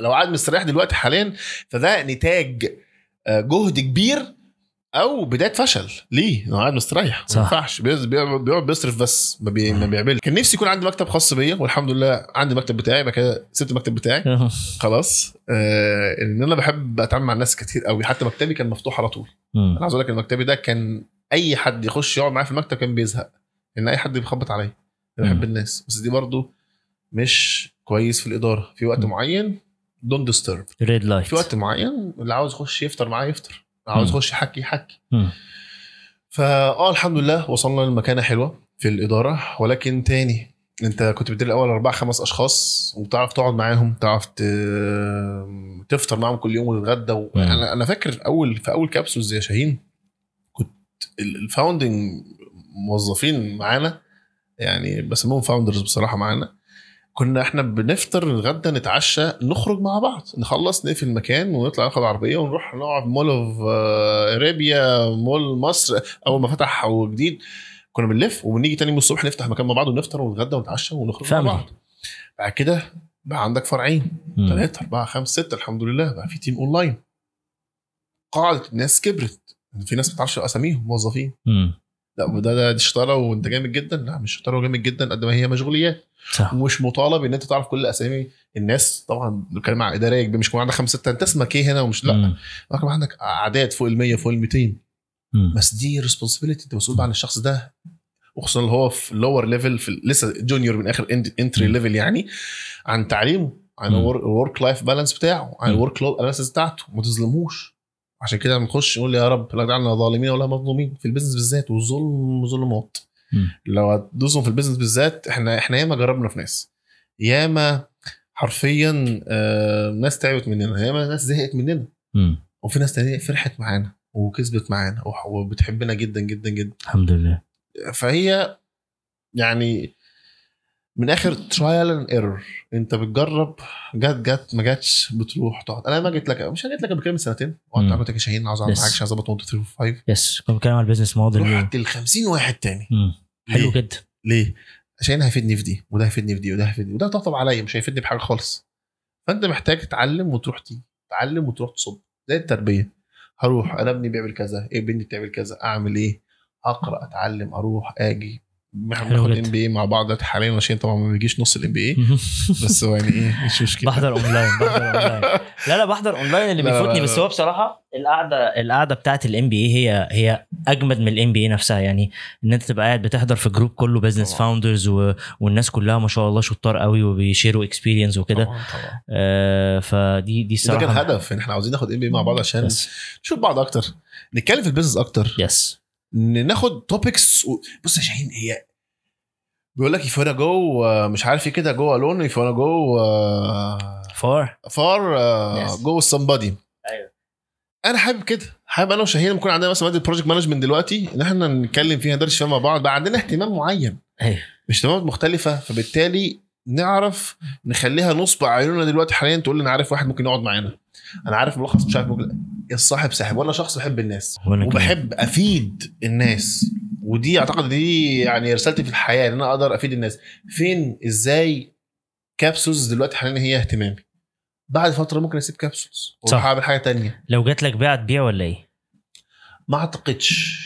لو قاعد مستريح دلوقتي حاليا فده نتاج آه، جهد كبير أو بداية فشل. ليه؟ أنا قاعد مستريح. ما ينفعش. بيقعد بيصرف بس ما, بي... ما بيعملش. كان نفسي يكون عندي مكتب خاص بيا والحمد لله عندي مكتب بتاعي بعد كده سبت المكتب بتاعي. خلاص. آه إن أنا بحب أتعامل مع الناس كتير قوي حتى مكتبي كان مفتوح على طول. أنا عايز أقول لك المكتبي ده كان أي حد يخش يقعد معايا في المكتب كان بيزهق. إن أي حد بيخبط عليا. بحب الناس. بس دي برضو مش كويس في الإدارة. في وقت مم. معين don't disturb red light في وقت معين اللي عاوز يخش يفطر معايا يفطر. اللي عاوز. يخش يحكي يحكي. فاه الحمد لله وصلنا لمكانة حلوة في الإدارة. ولكن تاني أنت كنت بتدير الأول أربع خمس أشخاص وتعرف تقعد معاهم تعرف تفطر معاهم كل يوم وتتغدى. و... أنا أنا فاكر أول في أول Capsules يا شاهين كنت ال- ال founding موظفين معانا. يعني بسموهم founders بصراحة معانا. كنا إحنا بنفطر نتغدى نتعشى نخرج مع بعض. نخلص نقفل المكان ونطلع ناخد عربية ونروح نقعد في Mall of Arabia مول مصر أول ما فتح أو جديد كنا بنلف وبنيجي تاني يوم الصبح نفتح مكان مع بعض ونفطر ونتغدى ونتعشى ونخرج مع Family. بعض. بعد كده بقى عندك فرعين. مم. ثلاثة أربعة خمسة ستة الحمد لله. بقى في تيم أونلاين قاعدة الناس كبرت. في ناس ما تعرفش أساميهم موظفين. لا ده ده دي شطاره وانت جامد جدا لا مش شطاره وجامد جدا قد ما هي مشغوليات صح ومش مطالب إن أنت تعرف كل أسامي الناس طبعا بتكلم عن إدارية كبيرة مش كمان عندك خمسة ستة أنت اسمك إيه هنا ومش لا. لكن عندك أعداد فوق ال 100 فوق ال 200 مم. بس دي responsibility أنت مسؤول عن الشخص ده وخصوصا اللي هو في lower level في لسه junior من آخر entry. level يعني عن تعليمه عن. ال work life balance بتاعه عن. ال work load analysis بتاعته ما تظلموش عشان كده لما نخش نقول يا رب لا تجعلنا ظالمين ولا مظلومين في ال business بالذات والظلم ظلمات. لو هتدوسهم في ال business بالذات إحنا إحنا ياما جربنا في ناس. ياما حرفيا آه ناس تعبت مننا ياما ناس زهقت مننا. وفي ناس تانية فرحت معانا وكسبت معانا وبتحبنا جدا جدا جدا. الحمد لله. فهي يعني من آخر trial and error أنت بتجرب جت جت ما جاتش بتروح تقعد. أنا ما جيت لك مش أنا جيت لك قبل كده من سنتين وقعدت لك يا شاهين عاوز Yes. معاك عشان أظبط 1 2 3 5 yes كنا بنتكلم على ال business model رحت ل 50 واحد تاني. حلو؟ جدا. ليه؟ عشان هيفيدني في دي وده هيفيدني في دي وده هيفيدني وده طبطب عليا مش هيفيدني بحاجة خالص. فأنت محتاج تتعلم وتروح تيجي. تتعلم وتروح تصب زي التربية. هروح أنا ابني بيعمل كذا إيه بنتي بتعمل كذا أعمل إيه؟ أقرأ أتعلم أروح أجي. إحنا بناخد. MBA مع بعض حاليا عشان طبعا ما بيجيش نص الام بي اي بس هو يعني إيه مش مشكلة. بحضر اونلاين بحضر اونلاين لا لا بحضر اونلاين اللي بيفوتني. بس هو بصراحة القعدة القعدة بتاعت ال MBA هي هي أجمد من ال MBA نفسها. يعني إن أنت تبقى قاعد بتحضر في group كله business. founders و... والناس كلها ما شاء الله شطار قوي وبي share وا experience وكده. طبعا طبعا. آه فدي دي ده الصراحه كان هدف إن إحنا عاوزين ناخد MBA مع بعض عشان نشوف بعض أكتر نتكلم في ال business أكتر. yes ناخد topics و... بص يا شاهين هي بيقول لك if wanna go uh, مش عارف إيه كده go alone if wanna go uh, for far uh, Yes. go with somebody. أيوه. أنا حابب كده حابب أنا وشاهين يكون عندنا مثلا مادة project management دلوقتي إن إحنا نتكلم فيها ندرس فيها مع بعض بقى عندنا اهتمام معين. أيوه. مش اهتمامات مختلفة فبالتالي نعرف نخليها نصب عيوننا دلوقتي حاليا تقول لي أنا عارف واحد ممكن يقعد معانا. أنا عارف ملخص مش عارف ممكن الصاحب ساحب وأنا شخص بحب الناس. وبحب أفيد الناس ودي أعتقد دي يعني رسالتي في الحياة إن أنا أقدر أفيد الناس فين إزاي Capsules دلوقتي حاليا هي اهتمامي بعد فترة ممكن أسيب Capsules صح. وأروح اعمل حاجة تانية لو جات لك بيع تبيع ولا إيه؟ ما أعتقدش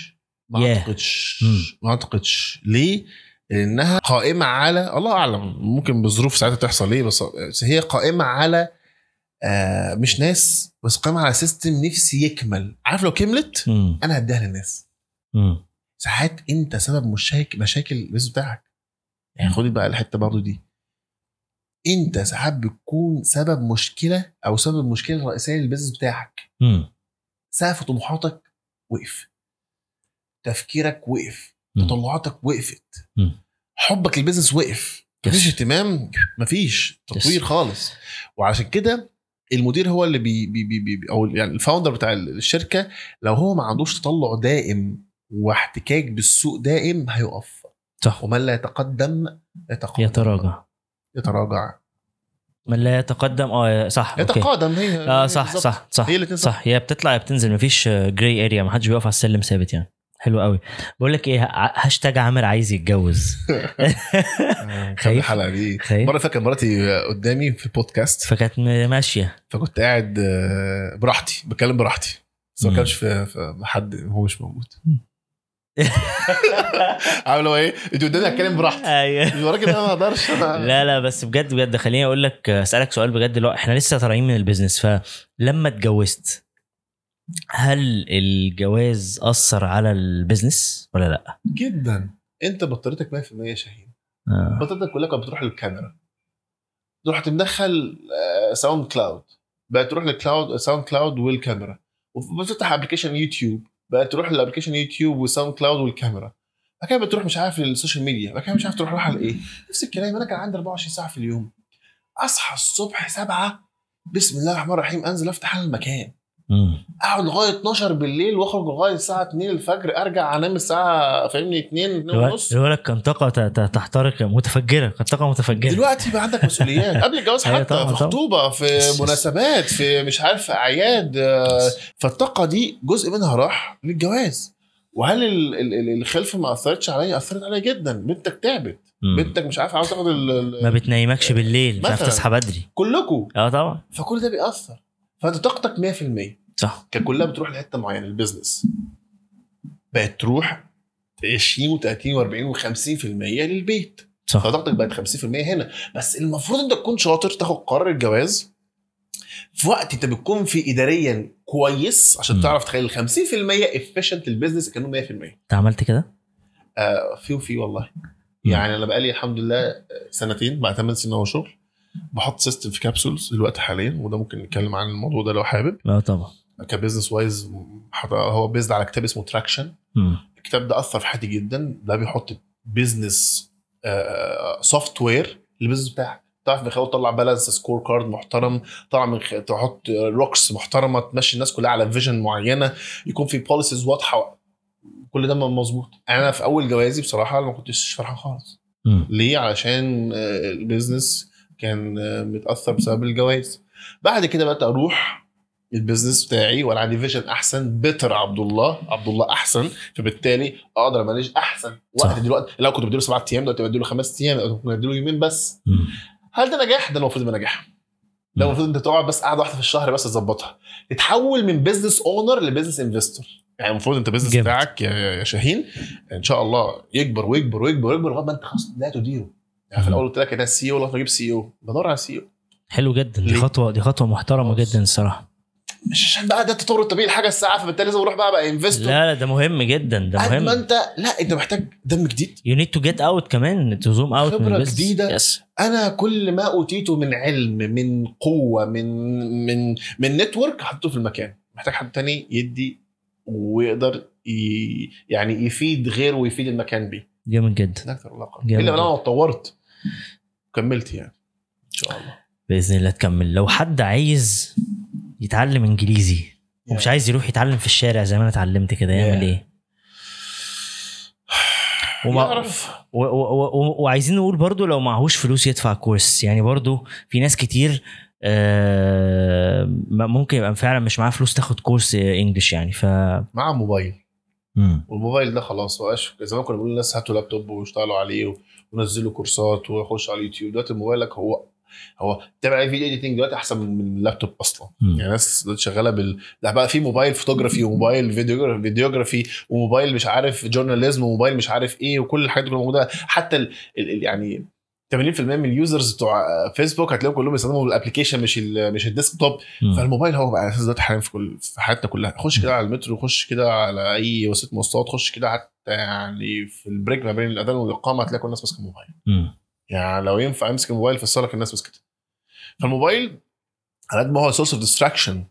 ما Yeah. أعتقدش. ما أعتقدش ليه؟ لأنها قائمة على الله أعلم ممكن بظروف ساعتها تحصل ليه بس هي قائمة على آه مش ناس بس قائمة على system نفسي يكمل عارف لو كملت مم. أنا هديها للناس مم. ساعات أنت سبب مشاكل مشاكل ال business بتاعك يعني خد بقى الحتة برضو دي أنت ساعات بتكون سبب مشكلة أو سبب المشكلة الرئيسيه لل business بتاعك. سقف طموحاتك وقف تفكيرك وقف. تطلعاتك وقفت مم. حبك لل business وقف مفيش. اهتمام مفيش تطوير. خالص وعشان كده المدير هو اللي بي بي بي بي أو يعني ال founder بتاع الشركة لو هو ما عندوش تطلع دائم واحتكاك بالسوق دائم هيقف. صح. ومن لا يتقدم يتقدم. يتراجع. يتراجع. من لا يتقدم آه صح يتقادم هي آه هي صح. صح صح هي صح صح. هي بتطلع يا بتنزل مفيش grey area ما حدش بيقف على السلم ثابت يعني. حلو قوي. بقول لك إيه هاشتاج عامر عايز يتجوز. خايف؟ الحلقة دي. خايف؟ مرة فاكر مراتي قدامي في البودكاست. فكانت ماشية. فكنت قاعد آه، براحتي بتكلم براحتي. بس ما. كانش في حد هو مش موجود. عامل هو إيه؟ انت قدامي اتكلم براحتي. أيوه. وراك أنا ما أقدرش. لا لا بس بجد بجد خليني أقول لك أسألك سؤال بجد لو إحنا لسه طالعين من ال business فلما اتجوزت هل الجواز أثر على ال business ولا لأ؟ جدا. أنت بطاريتك 100% يا شاهين. آه. بطاريتك كلها كانت بتروح للكاميرا. تروح تمدخل آه، SoundCloud بقت تروح لل cloud SoundCloud والكاميرا. وبتفتح application YouTube. بقت تروح لل application YouTube و SoundCloud والكاميرا. بعد كده بتروح مش عارف لل social media بعد كده مش عارف تروح رايح على إيه نفس الكلام أنا كان عندي 24 ساعة في اليوم. أصحى الصبح 7 بسم الله الرحمن الرحيم أنزل أفتح المكان. اقعد لغاية 12 بالليل واخرج لغاية الساعة 2 الفجر ارجع انام الساعة فاهمني 2 2 الولد ونص. الولد كان طاقة تحترق متفجرة كانت طاقة متفجرة. دلوقتي بقى عندك مسؤوليات. قبل الجواز أيوة حتى طبعاً، في. خطوبة في مناسبات في مش عارف أعياد آه، فالطاقة دي جزء منها راح للجواز. وهل ال- ال- ال- الخلفه ما أثرتش عليا؟ أثرت عليا جدا. بنتك تعبت. بنتك مش عارف عاوز تاخد ما بتنيمكش بالليل مش عارف. تصحى بدري. كلكم أه طبعا. فكل ده بيأثر. فأنت طاقتك 100% صح. كانت كلها بتروح لحتة معينة البيزنس بقت تروح 20 و30 و40 و50% للبيت. صح. فطاقتك بقت 50% هنا. بس المفروض انت تكون شاطر تاخد قرار الجواز. في وقت أنت بتكون فيه اداريا كويس عشان مم. تعرف تخلي ال 50% efficient ال business كانوا 100% أنت عملت كده؟ آه في وفي والله. مم. يعني أنا بقالي الحمد لله سنتين بعد 8 سنين هو شغل. بحط system في Capsules دلوقتي حاليا وده ممكن نتكلم عن الموضوع ده لو حابب. آه طبعا. ك business wise هو based على كتاب اسمه Traction. الكتاب ده أثر في حياتي جدا. ده بيحط business software لل business بتاعك. تعرف بيخليه تطلع balanced scorecard محترم. طبعا من خ... تحط rocks محترمة تمشي الناس كلها على vision معينة. يكون في policies واضحة. كل ده مظبوط. أنا في أول جوازي بصراحة ما كنتش فرحان خالص. ليه؟ علشان آه، ال business كان آه، متأثر بسبب الجواز. بعد كده بقيت أروح ال business بتاعي وأنا عندي vision أحسن better عبد الله عبد الله أحسن فبالتالي أقدر أ manage أحسن. وقت دلوقتي لو كنت بديله سبعة أيام دلوقتي بديله خمس أيام كنت بديله يومين بس. هل ده نجاح؟ ده المفروض يبقى نجاح ده. المفروض أنت تقعد بس قاعدة واحدة في الشهر بس تظبطها تتحول من business owner ل business investor يعني المفروض أنت business. بتاعك يا يا شاهين إن شاء الله يكبر ويكبر ويكبر ويكبر لغاية ما أنت خلاص لا تديره يعني في. الأول قلت لك أنا CEO لغاية ما أجيب CEO بدور على CEO حلو جدا دي؟ خطوه دي خطوة محترمة. جدا الصراحة مش عشان بقى ده التطور الطبيعي لحاجة الساعة فبالتالي لازم أروح بقى بقى investor لا لا ده مهم جدا ده قد ما مهم أنت لا أنت محتاج دم جديد. you need to get out كمان to zoom out من خبرة ال business جديدة. yes أنا كل ما أوتيته من علم من قوة من من من network حطيته في المكان. محتاج حد تاني يدي ويقدر ي... يعني يفيد غيره ويفيد المكان بيه. جامد جدا. ده أكتر علاقة. إلا لو أنا اتطورت. كملت يعني. إن شاء الله. بإذن الله تكمل. لو حد عايز يتعلم إنجليزي ومش عايز يروح يتعلم في الشارع زي ما أنا اتعلمت كده يعمل Yeah. إيه؟ وما يعرف و- و- و- وعايزين نقول برضو لو معهوش فلوس يدفع كورس يعني برضو في ناس كتير آه، ممكن يبقى فعلا مش معاه فلوس تاخد كورس انجلش يعني ف مع موبايل مم. والموبايل ده خلاص بقاش زمان كنا بنقول للناس هاتوا لابتوب واشتغلوا عليه ونزلوا كورسات وخشوا على اليوتيوب دلوقتي موبايلك هو هو تعمل عليه video editing دلوقتي أحسن من من اللابتوب أصلا. يعني ناس شغالة بال ده بقى في mobile photography و mobile video videography و mobile مش عارف journalism و mobile مش عارف إيه وكل الحاجات دي موجودة حتى ال ال يعني 80% من ال users بتوع فيسبوك هتلاقيهم كلهم بيستخدموا ال application مش ال مش ال desktop. فالموبايل هو بقى أساس دلوقتي حاليا في كل في حياتنا كلها خش كده على المترو خش كده على أي وسيلة مواصلات خش كده حتى يعني في ال break ما بين الأذان والإقامة هتلاقي كل الناس ماسكة الموبايل. يعني لو ينفع امسك الموبايل في الصالة كل الناس مسكته. فالموبايل على قد ما هو source of distraction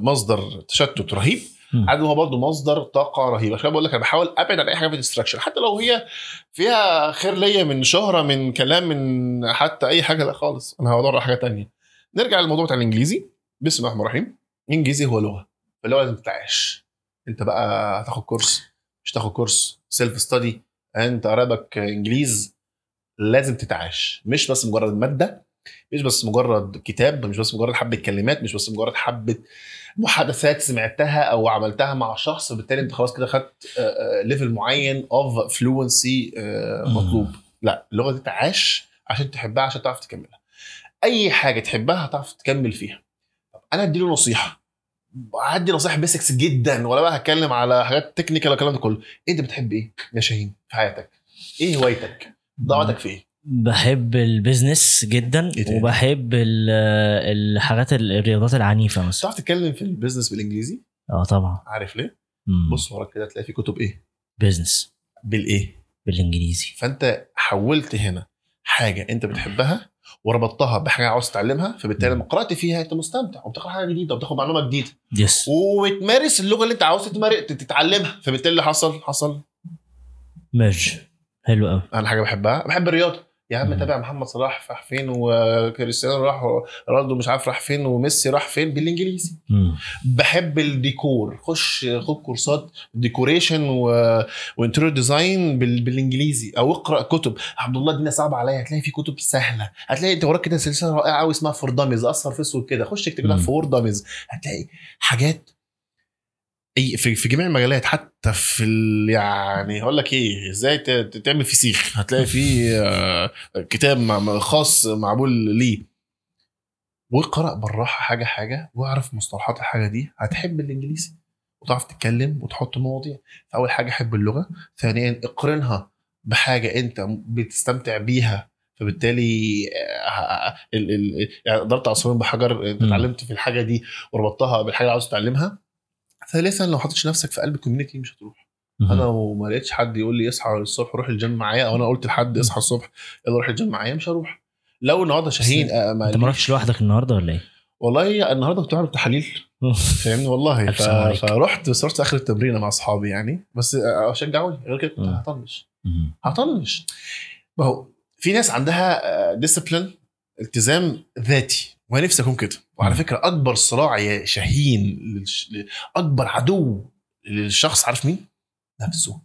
مصدر تشتت رهيب قد ما هو برضه مصدر طاقة رهيبة. عشان بقول لك أنا بحاول أبعد عن أي حاجة في distraction حتى لو هي فيها خير ليا من شهرة من كلام من حتى أي حاجة لا خالص. أنا هدور على حاجة تانية. نرجع للموضوع بتاع الإنجليزي. بسم الله الرحمن الرحيم. الانجليزي هو لغة. فاللغة لازم تتعاش أنت بقى هتاخد كورس مش تاخد كورس. self study أنت قرابك إنجليز. لازم تتعاش. مش بس مجرد مادة مش بس مجرد كتاب مش بس مجرد حبة كلمات مش بس مجرد حبة محادثات سمعتها أو عملتها مع شخص وبالتالي أنت خلاص كده خدت level معين of fluency مطلوب. لا اللغة دي تعاش عشان تحبها عشان تعرف تكملها. أي حاجة تحبها هتعرف تكمل فيها. طب أنا اديله نصيحة. هدي نصايح basics جدا ولا بقى هتكلم على حاجات technical والكلام ده كله. أنت بتحب إيه يا شاهين في حياتك؟ إيه هوايتك؟ ضاعتك في إيه بحب ال business جدا إيه؟ وبحب ال- الحاجات ال- الرياضات العنيفة مثلا. تعرف تتكلم في ال business بالإنجليزي؟ آه طبعا. عارف ليه؟ مم. بص وراك كده تلاقي في كتب إيه؟ business. بالإيه؟ بالإنجليزي. فأنت حولت هنا حاجة أنت بتحبها وربطتها بحاجة عاوز تتعلمها فبالتالي لما قرأت فيها أنت مستمتع وبتاخد حاجة جديدة وبتاخد معلومة جديدة. yes وبتمارس اللغة اللي أنت عاوز تتعلمها فبالتالي اللي حصل حصل. merge حلو قوي. أنا حاجة بحبها. بحب الرياضة. يا عم. تابع محمد صلاح راح فين؟ وكريستيانو راح رونالدو مش عارف راح فين وميسي راح فين؟ بالإنجليزي. مم. بحب الديكور. خش خد كورسات decoration و... و interior design بال... بالإنجليزي. أو اقرأ كتب. عبد الله الدنيا صعبة عليا. هتلاقي في كتب سهلة. هتلاقي انت وراك كده سلسلة رائعة قوي اسمها For Dummies اصفر في اسود كده. خش اكتب لها. For Dummies هتلاقي حاجات أي في, في جميع المجالات حتى في. يعني هقول لك إيه إزاي تعمل فسيخ هتلاقي في آه، كتاب خاص معمول ليه. واقرأ بالراحة حاجة حاجة واعرف مصطلحات الحاجة دي. هتحب الإنجليزي وتعرف تتكلم وتحط مواضيع. فأول حاجة حب اللغة. ثانيا اقرنها بحاجة أنت بتستمتع بيها. فبالتالي آه، ال- ال- يعني ضربت عصفورين بحجر. اتعلمت في الحاجة دي وربطتها بالحاجة اللي عاوز تتعلمها. ثالثا لو حطيتش نفسك في قلب ال community مش هتروح. أنا وما لقيتش حد يقول لي اصحى الصبح روح الجيم معايا أو أنا قلت لحد اصحى الصبح يلا روح الجيم معايا مش هروح. لو النهارده شاهين آه، أنت ما رحتش لوحدك النهارده ولا إيه؟ والله النهارده كنت بعمل تحاليل. فاهمني؟ والله. ف... فرحت بس رحت آخر التمرين مع أصحابي يعني. بس آه، شجعوني. غير كده كنت. هطنش. هطنش. ما هو في ناس عندها discipline التزام ذاتي. وأنا نفسي اكون كده وعلى. فكرة أكبر صراع يا شاهين أكبر عدو للشخص عارف مين؟ نفسه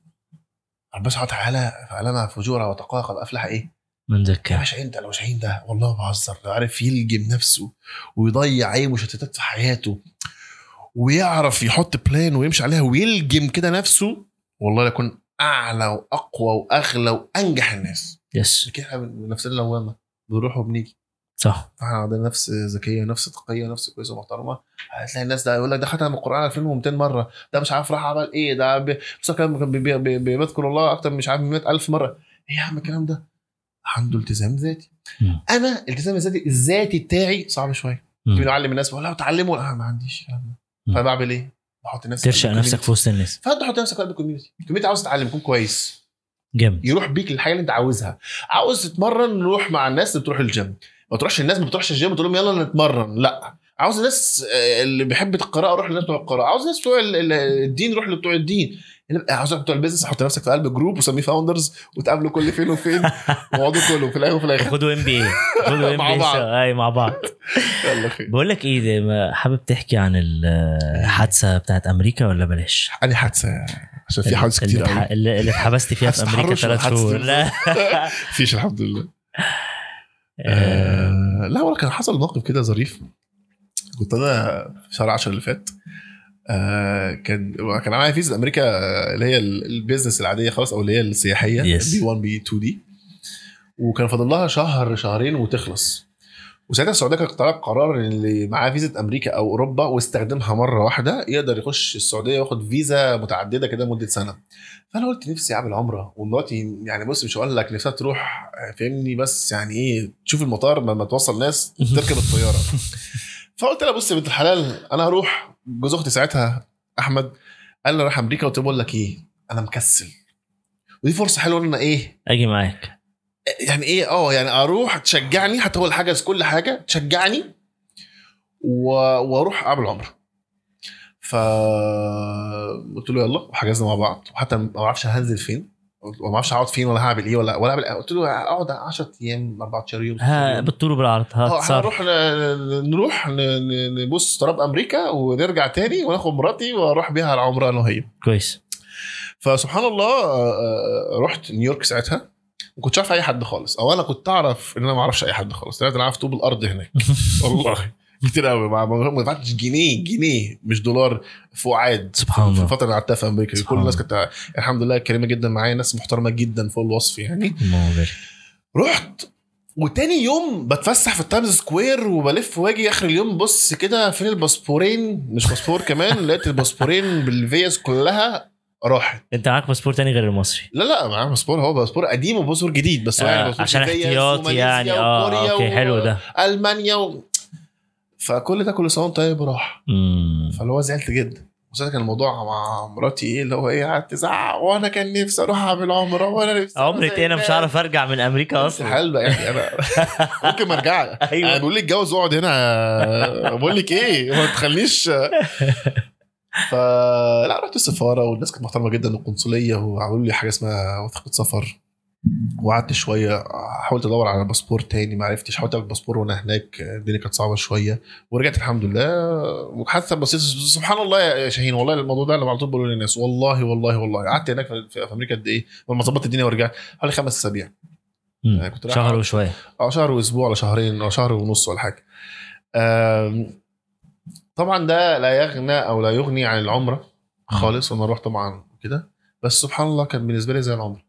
ربنا سبحانه وتعالى فعلمها فجورها وتقواها قد افلح إيه؟ من يا ذكر باشا انت لو شاهين ده والله ما بهزر لو عارف يلجم نفسه ويضيع اي مشتتات في حياته ويعرف يحط plan ويمشي عليها ويلجم كده نفسه والله يكون أعلى وأقوى وأغلى وأنجح الناس yes كده نفسنا لوامة بنروح وبنيجي صح. فاحنا عندنا نفس زكية ونفس تقية ونفس كويسة ومحترمه هتلاقي الناس ده يقول لك ده ختم القرآن 2200 مرة. ده مش عارف راح عمل إيه ده بس كان بي- بي- بي- بي- بيذكر الله أكتر مش عارف من 100000 مرة. إيه يا عم الكلام ده؟ عنده التزام ذاتي. أنا الالتزام الذاتي الذاتي بتاعي صعب شوية. مم. في نعلم الناس بقول لها اتعلموا لا ما عنديش الكلام ده. فبعمل إيه؟ بحط نفسي ترشق نفسك. في وسط الناس. فأنت حط نفسك قلب ال community. ال community عاوز تتعلم يكون كويس. جامد. يروح بيك للحاجه اللي أنت عاوزها. عاوز تتمرن روح مع الناس اللي بتروح الجيم. ما تروحش الناس ما بتروحش الجيم تقول لهم يلا نتمرن. لا. عاوز الناس آه، اللي بيحب القراءة روح للناس بتوع القراءة. عاوز الناس بتوع ال- ال- الدين روح لبتوع الدين. عاوز بتوع ال business حط نفسك في قلب group وسميه founders وتقابلوا كل فين وفين. وأقعدوا كله في الآخر وفي الآخر. خدوا ام بي اي خدوا ام بي. أي مع بعض. يلا خير. بقول لك إيه ده حابب تحكي عن الحادثه بتاعت أمريكا ولا بلاش؟ اني حادثة؟ عشان في حوادث كتير قوي اللي اتحبست فيها في أمريكا ثلاث شهور. لا فيش الحمد لله. آه، آه لا ولا كان حصل موقف كده ظريف. كنت أنا في شهر 10 اللي فات. آه كان كان معايا فيزا أمريكا آه، اللي هي ال- ال business العادية خلاص أو اللي هي السياحية Yes. B 1 B 2 دي وكان فاضل لها شهر شهرين وتخلص. وساعتها السعودية كانت طلب قرار ان اللي معاه فيزا أمريكا أو أوروبا واستخدمها مرة واحدة يقدر يخش السعودية وياخد فيزا متعددة كده لمدة سنة. فأنا قلت نفسي أعمل عمرة ومراتي يعني بص مش هقول لك نفسها تروح فاهمني؟ بس يعني إيه تشوف المطار لما توصل ناس تركب الطيارة. فقلت لها بص يا بنت الحلال أنا هروح. جوز أختي ساعتها أحمد قال لي رايح أمريكا قلت له بقول لك إيه؟ أنا مكسل. ودي فرصة حلوة إن أنا إيه؟ أجي معاك. يعني إيه؟ آه يعني أروح تشجعني حتى هو حجز كل حاجة تشجعني و... وأروح اعمل عمرة. ف قلت له يلا وحجزنا مع بعض. وحتى ما أعرفش هنزل فين. وما أعرفش اقعد فين ولا هعمل إيه ولا ولا اعمل قلت له أقعد 10 أيام 14 يوم ها بالطول وبالعرض. آه هتصرف هنروح ن- نروح نبص تراب أمريكا ونرجع تاني وناخد مراتي وأروح بيها على العمره أنا وهي. كويس. فسبحان الله آه، آه، رحت نيويورك ساعتها. ما كنتش عارف أي حد خالص. أو أنا كنت أعرف إن أنا ما أعرفش أي حد خالص. طلعت أنا عارف طوب الأرض هناك. والله. كتير قوي ما دفعتش جنيه جنيه. مش دولار فؤاد سبحان في الله الفترة اللي قعدتها في أمريكا. كل الناس. كانت الحمد لله كريمة جدا معايا. ناس محترمة جدا فوق الوصف يعني. رحت وتاني يوم بتفسح في ال Times Square وبلف واجي آخر اليوم. بص كده فين الباسبورين؟ مش باسبور كمان. لقيت الباسبورين بالفيز كلها. راحت. انت معاك باسبور تاني غير المصري. لا لا معاه باسبور. هو باسبور قديم وباسبور جديد بس هو يعني آه باسبور عشان احتياطي يعني. آه وكوريا okay حلو ده. ألمانيا و... فكل ده كل سنة وأنت طيب راح. مم. فاللي هو زعلت جدا. وساعتها كان الموضوع مع مراتي إيه اللي هو إيه قعدت تزعق. وأنا كان نفسي أروح أعمل عمرة وأنا نفسي عمري تاني أنا مش هعرف أرجع من أمريكا أصلا. بقى يعني. أنا ممكن ما ارجع أيوة. أنا بقول لك اتجوز واقعد هنا. بقول لك إيه ما تخليش فلا رحت السفارة والناس كانت محترمة جدا القنصلية وعملوا لي حاجة اسمها وثيقة سفر. وقعدت شوية حاولت أدور على باسبور تاني ما عرفتش. حاولت أعمل باسبور وأنا هناك الدنيا كانت صعبة شوية. ورجعت الحمد لله. وحتى بسيط سبحان الله يا شاهين والله الموضوع ده اللي على طول بقوله للناس. والله والله والله. قعدت هناك في أمريكا قد إيه؟ لما ظبطت الدنيا ورجعت حوالي خمس أسابيع. يعني كنت شهر وشوية. آه شهر وأسبوع ولا شهرين أو شهر ونص ولا حاجة. طبعا ده لا يغنى أو لا يغني عن العمرة خالص وأنا أروح طبعا كده. بس سبحان الله كان بالنسبة لي زي العمرة.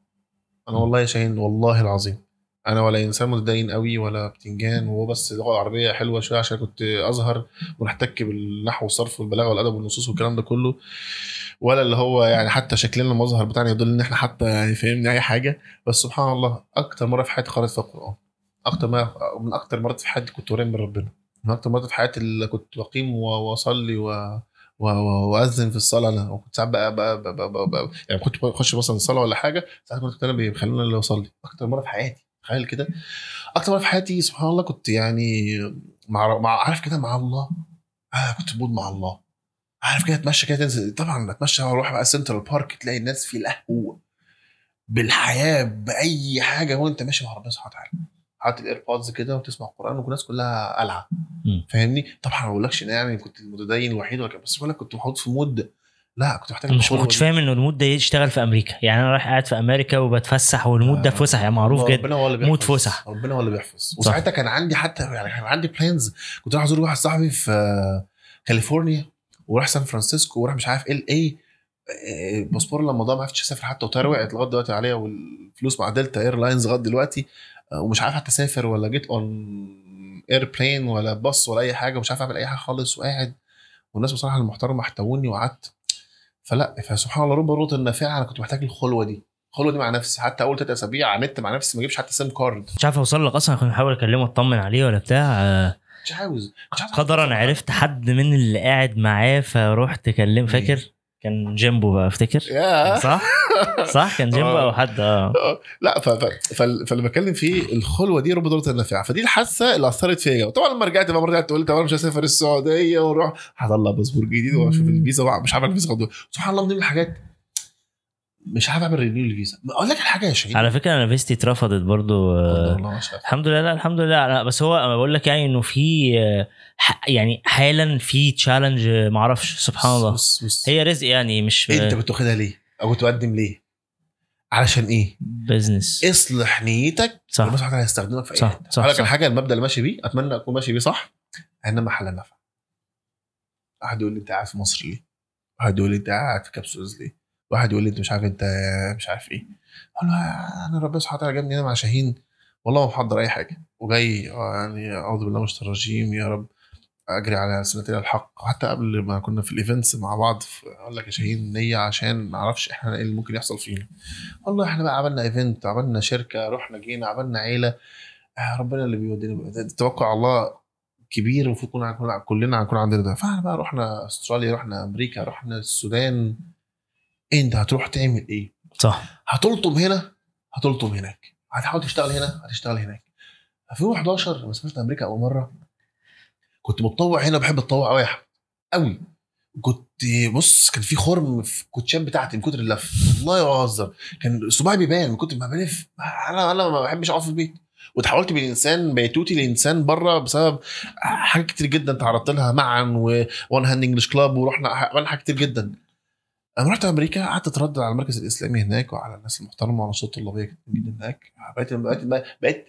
أنا والله يا شاهين والله العظيم. أنا ولا إنسان متدين قوي ولا بتنجان وهو بس اللغة العربيه حلوة شوية عشان كنت أزهر ونحتك بالنحو والصرف والبلاغة والأدب والنصوص والكلام ده كله ولا اللي هو يعني حتى شكلنا المظهر بتاعنا يدل إن إحنا حتى يعني فاهمني أي حاجة. بس سبحان الله أكتر مرة في حياتي قرأت فيها القرآن. أكتر ما من أكتر مرات في حياتي كنت قريب من ربنا. من أكتر مرات في حياتي اللي كنت بقيم وأصلي و... وأذن في الصلاة. أنا وكنت ساعات بقى, بقى, بقى, بقى, بقى, يعني كنت بخش مثلا الصلاه ولا حاجة ساعات كنت أنا بيخلوني اللي أصلي. أكتر مرة في حياتي تخيل كده. أكتر مرة في حياتي سبحان الله كنت يعني مع, مع عارف كده مع الله. أنا كنت بود مع الله. عارف كده أتمشى كده تنزل. طبعا أتمشى أروح بقى Central Park تلاقي الناس في لهو بالحياة بأي حاجة. وأنت ماشي مع ربنا سبحانه وتعالى. حاطط ال AirPods كده وتسمع القران والناس كلها قلعه. فاهمني طبعا ما بقولكش إن يعني كنت المتدين الوحيد ولا بس بقول لك كنت محطوط في mood لا كنت محتاج مش كنتش. فاهم انه ال mood ده يشتغل في أمريكا يعني أنا رايح قاعد في أمريكا وبتفسح وال mood ده آه. فسح يعني معروف جدا ربنا هو اللي mood. فسح. ربنا هو اللي بيحفظ وساعتها كان عندي حتى يعني كان عندي plans كنت رايح أزور واحد صاحبي في آه، كاليفورنيا وراح سان فرانسيسكو وراح مش عارف ال إيه الباسبور لما ضاع ما عرفتش أسافر حتى وطياره وقعت لغاية دلوقتي عليها والفلوس مع Delta Air Lines لغاية دلوقتي آه، ومش عارف حتى أسافر ولا جيت اون airplane ولا باص ولا أي حاجة ومش عارف أعمل أي حاجة خالص وقاعد. والناس بصراحة المحترمة احتووني وقعدت. فلا فسبحان الله رب ضارة نافعة أنا كنت محتاج الخلوة دي. الخلوة دي مع نفسي. حتى أول ثلاث أسابيع النت مع نفسي ما اجيبش حتى SIM card مش عارف أوصل لك أصلا كنت بحاول أكلمه أطمن عليه ولا بتاع. مش عاوز. مش عاوز قدرا عرفت حد من اللي قاعد معاه فروحت كلم فاكر؟ كان جيمبو بقى افتكر؟ صح؟ صح؟ كان جيمبو. أو حد؟ آه. لا ف... ف... فال- فاللي بتكلم فيه الخلوة دي رب ضارة نافعة. فدي الحاجة اللي أثرت فيا طبعا لما رجعت بقى رجعت طب أنا مش هسافر السعودية وأروح. هطلع باسبور جديد وأشوف. الفيزا مش عارف الفيزا. سبحان الله من الحاجات مش عارف أعمل renew للفيزا أقول لك الحاجة يا شاهين على فكرة أنا فيزتي اترفضت برضو آه، والله شاء الحمد لله لا الحمد لله لا بس هو أنا بقول لك يعني إنه في آه، يعني حالا في challenge ما أعرفش سبحان الله بص بص هي رزق يعني مش أنت كنت واخدها ليه؟ أو كنت مقدم ليه؟ علشان إيه؟ business اصلح نيتك صح. سبحانه وتعالى هيستخدمك في أي صح، لك صح. الحاجة المبدأ اللي ماشي بيه أتمنى أكون ماشي بيه صح إنما حل نفع واحد يقول لي أنت قاعد في مصر ليه؟ واحد يقول لي أنت قاعد في Capsules ليه؟ واحد يقول لي أنت مش عارف أنت مش عارف إيه. أقول له أنا ربنا سبحانه وتعالى جابني هنا مع شاهين. والله ما محضر أي حاجة. وجاي آه، يعني أعوذ بالله من الشيطان الرجيم يا رب أجري على سنتين الحق. حتى قبل ما كنا في ال events مع بعض أقول لك يا شاهين نية عشان ما أعرفش إحنا إيه اللي ممكن يحصل فينا. والله إحنا بقى عملنا إيفنت عملنا شركة رحنا جينا عملنا عيلة. آه ربنا اللي بيودينا. توقع الله كبير المفروض كلنا هنكون عندنا ده. فإحنا بقى رحنا أستراليا رحنا أمريكا رحنا السودان. انت هتروح تعمل إيه؟ صح. هتلطم هنا هتلطم هناك. هتحاول تشتغل هنا هتشتغل هناك. 2011 لما سافرت أمريكا أول مرة كنت متطوع هنا بحب اتطوع قوي قوي كنت بص كان في خرم في الكوتشات بتاعتي من كتر اللف. والله ما بهزر كان صباعي بيبان من كتر ما بلف. أنا أنا ما بحبش اقعد في البيت. وتحولت من إنسان بيتوتي لإنسان بره بسبب حاجات كتير جدا تعرضت لها. مع One Hand English Club ورحنا عملنا حاجات كتير جدا. لما رحت أمريكا قعدت اتردد على المركز الإسلامي هناك وعلى الناس المحترمة وعلى الأسر الطلابية جدا هناك. بقيت بقيت بقيت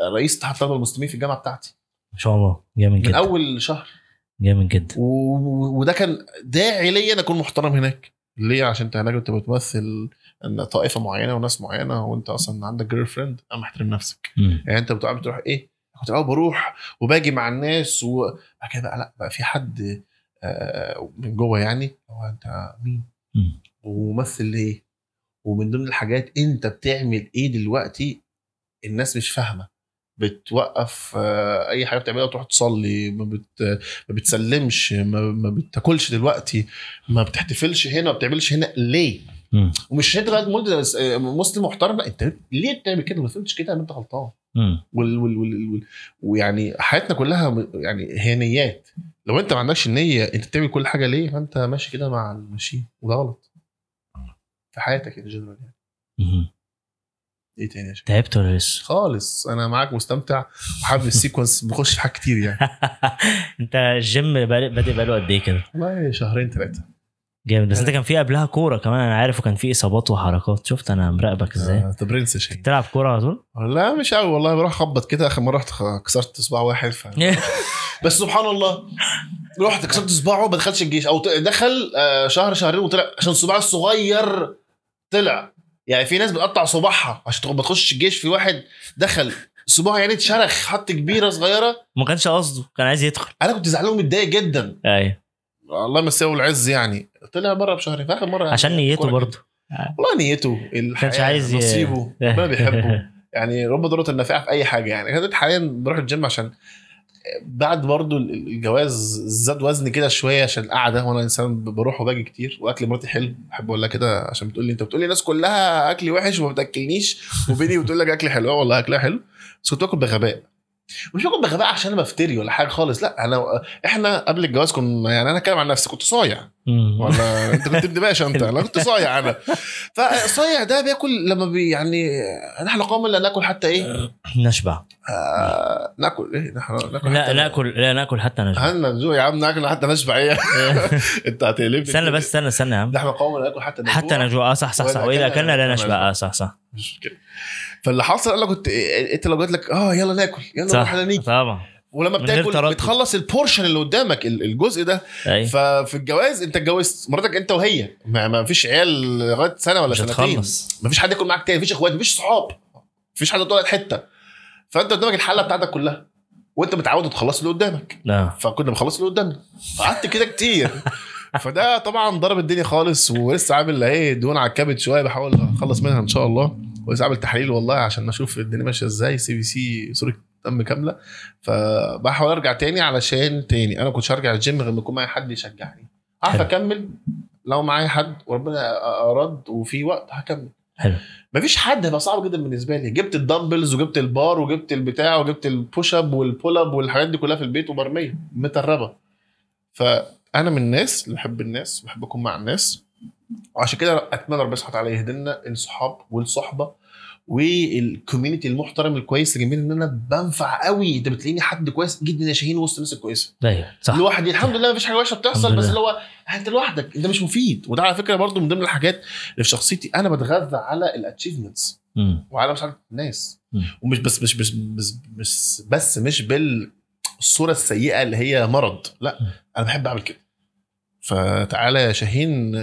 آه، رئيس اتحاد طلبه المسلمين في الجامعة بتاعتي. ما شاء الله. جامد من جدا. أول شهر. جامد جدا. و- وده كان داعي ليا إن أكون محترم هناك. ليه؟ عشان أنت هناك انت بتمثل إن طائفة معينة وناس معينة وأنت أصلا عندك جيرل فريند أنا محترم نفسك. مم. يعني أنت بتروح إيه؟ كنت الأول بروح وباجي مع الناس وبعد كده بقى لأ بقى في حد من جوه يعني هو أنت مين مم. وممثل ليه ومن ضمن الحاجات أنت بتعمل إيه دلوقتي الناس مش فاهمة بتوقف آه، أي حاجة بتعملها وتروح تصلي ما, بت... ما بتسلمش ما... ما بتاكلش دلوقتي ما بتحتفلش هنا ما بتعملش هنا ليه مم. ومش انت مولد مسلم محترم لا أنت ليه بتعمل كده ما فهمتش كده ان أنت غلطان. وال وال وال وال ويعني حياتنا كلها يعني هي نيات لو انت ما عندكش النية انت بتعمل كل حاجة ليه؟ فانت ماشي كده مع الماشيين وده غلط. في حياتك in general يعني. إيه تاني يا شيخ؟ تعبت ولا لسه؟ خالص. أنا معاك مستمتع. وحابب ال sequence بخش في حاجات كتير يعني. انت الجيم بادئ بادئ بقاله قد إيه كده؟ والله شهرين ثلاثة جامد. بس انت كان في قبلها كورة كمان أنا عارف وكان في إصابات وحركات. شفت أنا مراقبك إزاي؟ أنت برنس شيخ. تلعب كورة على طول؟ لا مش قوي والله. بروح أخبط كده. آخر مرة رحت كسرت صباع واحد ف... بس سبحان الله. رحت كسرت صباعه ما دخلش الجيش. أو دخل آه، شهر شهرين وطلع. عشان صباعه الصغير طلع. يعني في ناس بتقطع صباعها عشان ما تخش الجيش. في واحد دخل صباعه يعني اتشرخ حط كبيرة صغيرة. ما كانش قصده كان عايز يدخل. أنا كنت زعلان ومتضايق جدا. أيوه. الله يمسيه العز يعني. طلع بره بشهرين في آخر مرة يعني عشان نيته برضه. والله نيته الحياة كانش عايز نصيبه ربنا بيحبه. يعني رب ضرورة النافعة في أي حاجة يعني. أنا حاليا بروح الجيم عشان بعد برضو الجواز زاد وزني كده شوية عشان القعدة. وأنا إنسان بروح وباجي كتير وأكل مراتي حلو. بحب أقول لها كده عشان بتقول لي أنت بتقول لي الناس كلها اكلي وحش وما بتأكلنيش. وبيني بتقول لك اكلي حلو. آه والله أكلها حلو. بس كنت باكل بغباء. مش باكل بغباء عشان أنا بفتري ولا حاجة خالص لأ أنا إحنا قبل الجواز كنا يعني أنا أتكلم عن نفسي كنت صايع. ولا أنت كنت ابن باشا انت أنا كنت صايع أنا. فصايع ده بياكل لما بي يعني نحن قوم لا ناكل حتى إيه؟ نشبع. آه ناكل إيه؟ نحن ناكل لا ناكل لا ناكل حتى نشبع. هلنا نجوع يا عم ناكل حتى نشبع إيه؟ أنت هتقلبني. استنى بس استنى استنى يا عم. نحن قوم لا ناكل حتى نجوع حتى نجوع آه صح صح صح. وإذا أكلنا لا نشبع. آه صح صح. مش كده. فاللي حصل أنا كنت انت لو قلت لك آه يلا ناكل يلا صح على نيجي طبعا. ولما بتاكل. بتخلص البورشن اللي قدامك ال- الجزء ده. اي ففي الجواز انت اتجوزت مراتك انت وهي. ما, ما فيش عيال لغاية سنة ولا مش سنتين. ما فيش حد ياكل معاك تاني مفيش اخوات مفيش صحاب. مفيش حد تقعد حتة. فانت قدامك الحله بتاعتك كلها وانت متعود تخلص اللي قدامك. لا. فكنا بنخلص اللي قدامنا. فقعدت كده كتير. فده طبعا ضرب الدنيا خالص ولسه عامل إيه دهون على الكبد شوية. بحاول أخلص منها إن شاء الله. ولسه عامل تحاليل والله عشان أشوف الدنيا ماشية إزاي. CBC صوره دم كاملة. فبحاول أرجع تاني علشان تاني. أنا كنتش هرجع الجيم غير ما يكون معايا حد يشجعني. حلو. أكمل. لو معايا حد وربنا أراد وفي وقت هكمل. حلو. مفيش حد هيبقى صعب جدا بالنسبة لي. جبت ال dumbbells وجبت البار وجبت البتاع وجبت ال push up وال pull up والحاجات دي كلها في البيت ومرميه متربة. فأنا من الناس اللي بحب الناس بحب أكون مع الناس. وعشان كده أتمنى ربنا سبحانه وتعالى يدينا الصحاب والصحبة وال community المحترم الكويس الجميل إن أنا بنفع قوي. أنت بتلاقيني حد كويس جدا يا شاهين وسط الناس الكويسه أيوه صح. لوحدي. الحمد لله مفيش حاجة وحشة بتحصل بس. اللي هو أنت لوحدك أنت مش مفيد. وده على فكرة برضو من ضمن الحاجات اللي في شخصيتي. أنا بتغذى على ال achievements. وعلى مساعدة الناس. مم. ومش بس مش مش مش مش بس مش بالصورة السيئة اللي هي مرض. لا مم. أنا بحب أعمل كده. فتعالى يا شاهين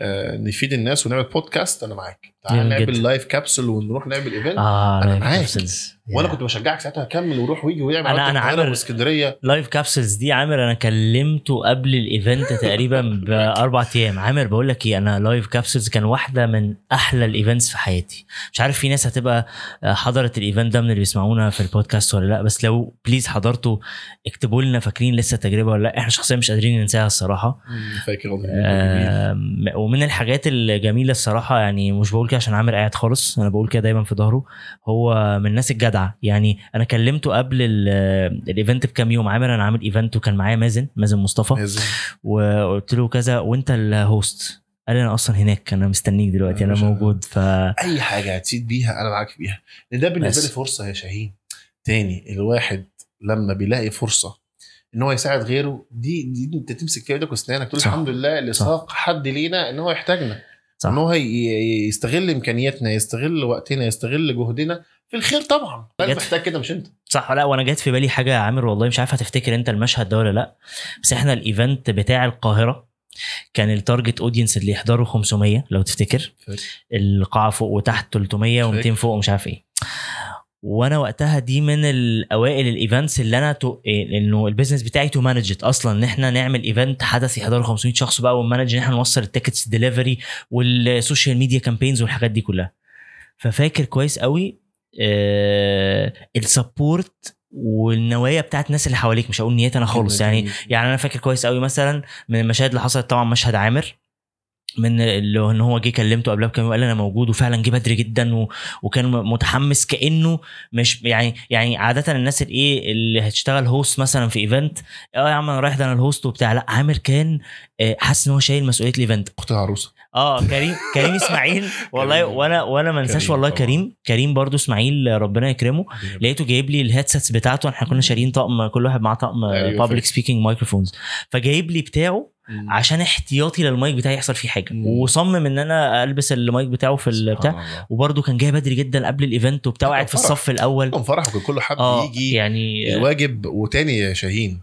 آه، نفيد الناس ونعمل بودكاست أنا معاك. جميل نعمل. Life Capsule ونروح نعمل event آه معاك. Capsules وأنا كنت بشجعك ساعتها اكمل وروح ويجي ويعمل أنا القاهرة عامل- وإسكندرية. Life Capsules دي عامر أنا كلمته قبل ال event تقريبا بأربع أيام. عامر بقول لك إيه أنا Life Capsules كان واحدة من أحلى ال events في حياتي. مش عارف في ناس هتبقى حضرت ال event ده من اللي بيسمعونا في البودكاست ولا لأ بس لو please حضرتوا اكتبوا لنا فاكرين لسه التجربه ولا لأ. إحنا شخصيا مش قادرين ننساها الصراحة. فاكر. آم، ومن الحاجات الجميلة الصراحة يعني مش بقول كده عشان عامر قاعد خالص. أنا بقول كده دايما في ظهره. هو من الناس الجدعة. يعني أنا كلمته قبل ال- ال event بكام يوم. عامر أنا عامل event وكان معايا مازن مازن مصطفى. لازم. وقلت له كذا وأنت ال host قال أنا أصلا هناك. أنا مستنيك دلوقتي. أنا. موجود. ف أي حاجة هتفيد بيها أنا معاك فيها. لأن ده بالنسبة. لي فرصة يا شاهين. تاني الواحد لما بيلاقي فرصة إن هو يساعد غيره دي دي أنت تمسك فيها إيدك واسنانك تقول. الحمد لله اللي. ساق حد لينا إن هو يحتاجنا. صح. ان هو يستغل إمكانياتنا يستغل وقتنا يستغل جهدنا في الخير طبعا. أنا جت- محتاج كده مش أنت. صح لا وأنا جات في بالي حاجة يا عامر والله مش عارف هتفتكر أنت المشهد ده ولا لا بس إحنا ال event بتاع القاهرة كان ال target audience اللي يحضروا 500 لو تفتكر. القاعة فوق وتحت 300 فاكر. و200 فوق ومش عارف إيه. وأنا وقتها دي من الاوائل ال events اللي أنا تو... إيه، انه ال business بتاعي to manage أصلا إن إحنا نعمل event حدث يحضره 500 شخص بقى ون manage إن إحنا نوصل ال tickets delivery وال social media campaigns والحاجات دي كلها. ففاكر كويس قوي آه ال support والنوايا بتاعت الناس اللي حواليك. مش هقول نيتي أنا خالص يعني يعني أنا فاكر كويس قوي مثلا من المشاهد اللي حصلت طبعا مشهد عامر. من اللي إن هو جه كلمته قبلها بكام يوم قال أنا موجود وفعلا جه بدري جدا و... وكان متحمس كأنه مش يعني يعني عاده الناس الايه اللي هتشتغل host مثلا في event آه يا عم أنا رايح ده أنا ال host وبتاع لأ عامر كان آه، حاسس إن هو شايل مسؤولية ال event أخت العروسة. آه كريم كريم إسماعيل والله. وأنا وأنا ما انساش والله. كريم كريم برضو إسماعيل ربنا يكرمه لقيته جايب لي ال headsets بتاعته إحنا كنا شاريين طقم كل واحد معاه طقم public. speaking microphones فجايب لي بتاعه. عشان احتياطي للمايك بتاعي يحصل فيه حاجة مم. وصمم إن أنا ألبس المايك بتاعه في البتاع. وبرده كان جاي بدري جدا قبل ال event وبتاع قاعد في. الصف الأول كان فرح وكان كله حابب آه يجي يعني الواجب وتاني يا شاهين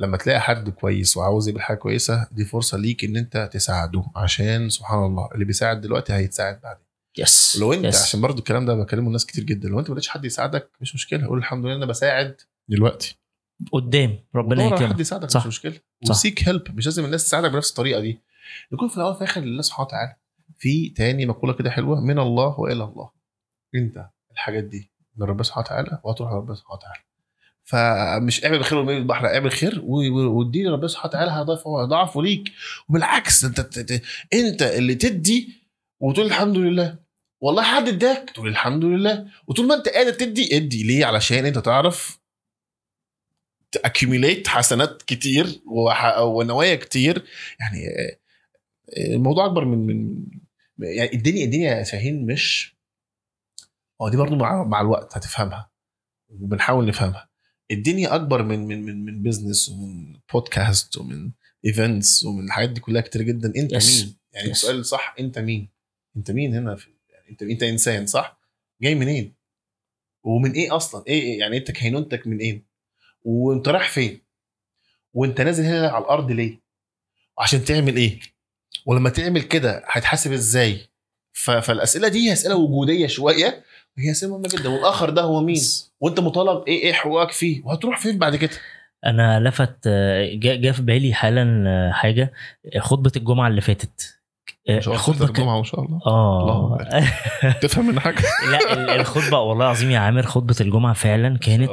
لما تلاقي حد كويس وعاوز يعمل حاجة كويسة دي فرصة ليك إن أنت تساعده عشان سبحان الله اللي بيساعد دلوقتي هيتساعد بعدين. yes لو أنت yes. عشان برضو الكلام ده بكلمه ناس كتير جدا لو أنت ما لقيتش حد يساعدك مش مشكلة قول الحمد لله أنا بساعد دلوقتي. قدام ربنا يكرمك. حد يساعدك صح. مش مشكله. وسيك هيلب مش لازم الناس تساعدك بنفس الطريقة دي. يكون في الأول وفي الآخر لله سبحانه وتعالى في تاني مقولة كده حلوة من الله وإلى الله. أنت الحاجات دي من ربنا سبحانه وتعالى وهتروح لربنا سبحانه وتعالى. فمش اعمل خير ومين البحر اعمل خير واديني ربنا سبحانه وتعالى هيضاعفه هيضاعفه ليك. وبالعكس انت انت- اللي تدي وتقول الحمد لله. والله حد اداك تقول الحمد لله. وطول ما انت قادر تدي ادي ليه؟ علشان انت تعرف ت accumulate حسنات كتير ونوايا كتير. يعني آه، آه، الموضوع أكبر من من يعني الدنيا الدنيا يا شاهين مش هو دي برضو مع مع الوقت هتفهمها. وبنحاول نفهمها. الدنيا اكبر من من من من business ومن بودكاست ومن events ومن الحاجات دي كلها كتير جدا. انت Yes. مين؟ يعني Yes. السؤال صح انت مين؟ انت مين هنا في يعني انت انت إنسان صح؟ جاي منين؟ ومن إيه أصلا؟ إيه إيه؟ يعني انت كينونتك من إيه؟ وأنت رايح فين؟ وأنت نازل هنا على الأرض ليه؟ عشان تعمل إيه؟ ولما تعمل كده هتحاسب إزاي؟ فالأسئلة دي أسئلة وجودية شوية. وهي اسئله مهمه جدا والآخر ده هو مين؟ وأنت مطالب إيه إيه حقوقك فيه؟ وهتروح فين بعد كده؟ أنا لفت آه، جا في بالي حالا حاجة خطبة الجمعة اللي فاتت. الخطبه كان- الجمعة ما شاء الله. آه. تفهم من حاجة؟ لا ال- الخطبة والله العظيم يا عامر خطبة الجمعة فعلا كانت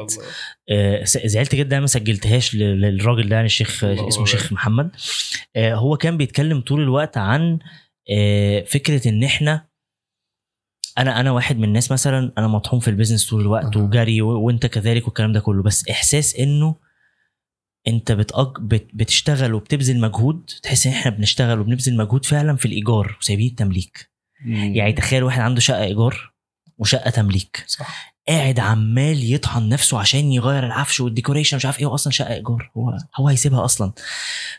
آه، زعلت جدا ما سجلتهاش للراجل ده يعني الشيخ اسمه. شيخ محمد. آه، هو كان بيتكلم طول الوقت عن آه، فكرة إن إحنا أنا أنا واحد من الناس مثلا أنا مطحون في البيزنس طول الوقت أها. وجري وأنت كذلك والكلام ده كله. بس إحساس إنه أنت بتأج... بت... بتشتغل وبتبذل مجهود تحس إن إحنا بنشتغل وبنبذل مجهود فعلا في الإيجار وسايبين التمليك. يعني تخيل واحد عنده شقة إيجار وشقة تمليك. صح. قاعد عمال يطحن نفسه عشان يغير العفش والديكوريشن مش عارف إيه أصلا شقة إيجار. هو هو هيسيبها أصلا.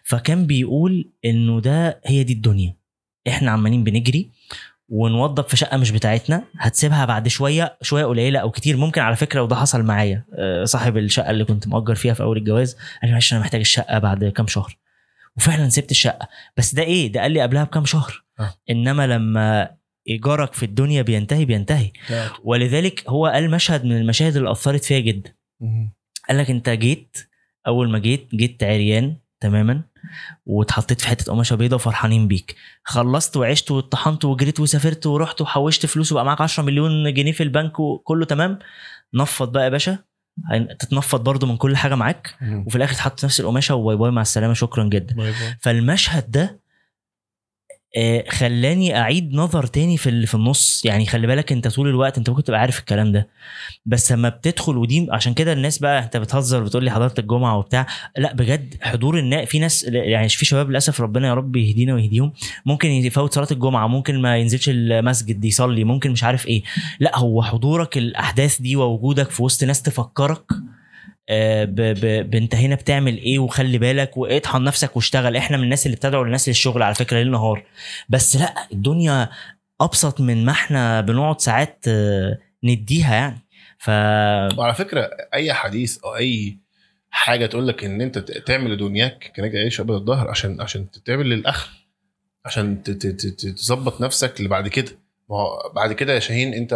فكان بيقول إنه ده هي دي الدنيا. إحنا عمالين بنجري ونوضب في شقة مش بتاعتنا هتسيبها بعد شوية شوية قليلة أو كتير. ممكن على فكرة وده حصل معايا. آه، صاحب الشقة اللي كنت مأجر فيها في أول الجواز قال لي معلش أنا محتاج الشقة بعد كام شهر. وفعلا سبت الشقة. بس ده إيه؟ ده قال لي قبلها بكام شهر. آه. إنما لما إيجارك في الدنيا بينتهي بينتهي. ولذلك هو قال مشهد من المشاهد اللي أثرت فيا جدا. قال لك أنت جيت أول ما جيت جيت عريان تماما. واتحطيت في حتة قماشة بيضة وفرحانين بيك. خلصت وعشت واتطحنت وجريت وسافرت ورحت وحوشت فلوس وبقى معاك 10 مليون جنيه في البنك وكله تمام. نفض بقى يا باشا. تتنفض برضو من كل حاجة معاك. وفي الآخر تحط نفس القماشة وباي باي مع السلامة. شكرا جدا. فالمشهد ده خلاني أعيد نظر تاني في في النص. يعني خلي بالك أنت طول الوقت أنت ممكن تبقى عارف الكلام ده. بس لما بتدخل ودي عشان كده الناس بقى أنت بتهزر بتقول لي حضرت الجمعه وبتاع. لأ بجد حضور الناس في ناس يعني في شباب للأسف ربنا يا رب يهدينا ويهديهم. ممكن يفوت صلاة الجمعة ممكن ما ينزلش المسجد يصلي ممكن مش عارف إيه. لأ هو حضورك الأحداث دي ووجودك في وسط ناس تفكرك آه، ب- ب- بانت هنا بتعمل إيه وخلي بالك واطحن نفسك واشتغل. إحنا من الناس اللي بتدعو الناس للشغل على فكرة ليل نهار. بس لأ الدنيا أبسط من ما إحنا بنقعد ساعات آه، نديها يعني. ف وعلى فكرة أي حديث أو أي حاجة تقول لك إن أنت تعمل لدنياك كناجي عيش ابد الظهر عشان عشان تعمل للآخر عشان تظبط نفسك اللي بعد كده. ما بعد كده يا شاهين أنت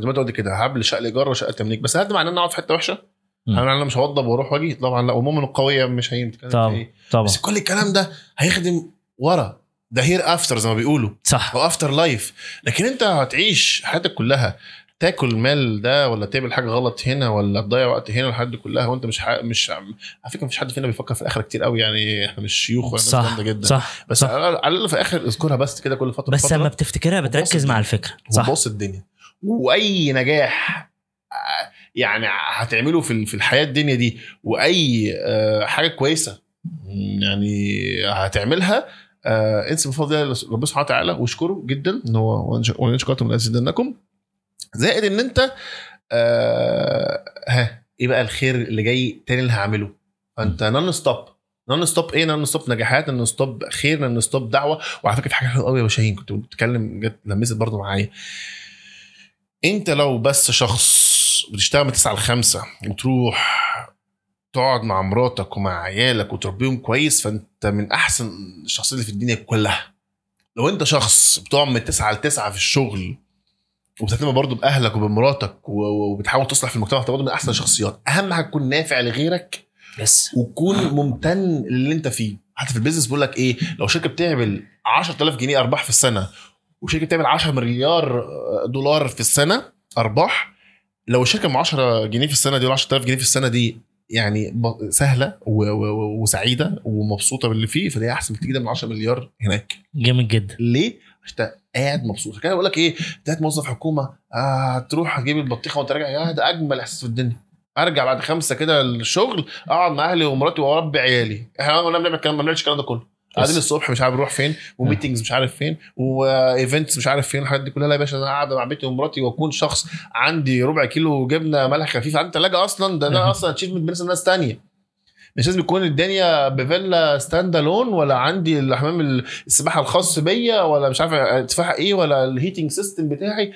زي ما أنت كده هبل شقه إيجار وشقه تمليك. بس هل ده معناه إن أقعد في حتة وحشة؟ هل أنا مش هوضب وأروح وأجي؟ طبعا لا ومؤمن القويه مش في طبعا إيه؟ طبعا. بس كل الكلام ده هيخدم ورا. ده هير افتر زي ما بيقولوا. صح. أو افتر لايف لكن أنت هتعيش حياتك كلها تاكل مال ده ولا تعمل حاجة غلط هنا ولا تضيع وقت هنا دي كلها وأنت مش ح... مش على فكرة مفيش حد فينا بيفكر في الآخرة كتير قوي يعني إحنا مش شيوخ صح جدا. صح بس صح. على الأقل في الآخر اذكرها بس كده كل فترة بس لما بتفتكرها بتركز مع الفكرة. صح. وبص الدنيا. وأي نجاح يعني هتعمله في في الحياة الدنيا دي وأي آه، حاجة كويسة يعني هتعملها آه، انسى بفضل الله ربنا سبحانه وتعالى واشكره جدا إن هو وان شكرتم لازيدنكم زائد إن أنت آه ها إيه بقى الخير اللي جاي تاني اللي هعمله؟ فأنت نون ستوب نون ستوب إيه؟ نون ستوب نجاحات نون ستوب خير نون ستوب دعوة. وعلى فكرة في حاجة حلوة قوي يا شاهين كنت بتتكلم جت لمست برضو معايا. أنت لو بس شخص بتشتغل من 9 ل 5 وتروح تقعد مع مراتك ومع عيالك وتربيهم كويس فأنت من أحسن الشخصيات اللي في الدنيا كلها. لو أنت شخص بتقعد من 9 ل 9 في الشغل وبتهتم برضه بأهلك وبمراتك وبتحاول تصلح في المجتمع فأنت برضه من أحسن الشخصيات. أهم حاجة تكون نافع لغيرك yes وتكون ممتن للي أنت فيه. حتى في ال business بيقول لك إيه لو شركة بتعمل 10000 جنيه أرباح في السنة وشركة بتعمل 10 مليار دولار في السنة أرباح لو الشركة ب 10 جنيه في السنة دي ولا 10000 جنيه في السنة دي يعني سهلة وسعيدة ومبسوطة باللي فيه فدي أحسن بكتير جدا من 10 مليار هناك. جامد جدا. ليه؟ عشان قاعد مبسوط. كان بقول لك إيه انت موظف حكومة آه تروح هتجيب البطيخة وأنت راجع يا ده أجمل إحساس في الدنيا. أرجع بعد خمسة كده الشغل أقعد مع أهلي ومراتي وأربي عيالي. إحنا كنا بنعمل الكلام ما بنعملش الكلام ده كله. قاعدين الصبح مش عارف نروح فين و meetings مش عارف فين و events مش عارف فين الحاجات دي كلها. لا يا باشا أنا قاعد مع بيتي ومراتي وأكون شخص عندي ربع كيلو جبنة ملح خفيف. عندي ثلاجه أصلا ده ده أصلا achievement بالنسبة لناس تانية. مش لازم يكون الدنيا بفيلا stand alone ولا عندي الحمام السباحة الخاص بيا ولا مش عارف ارتفاعها إيه ولا ال heating system بتاعي.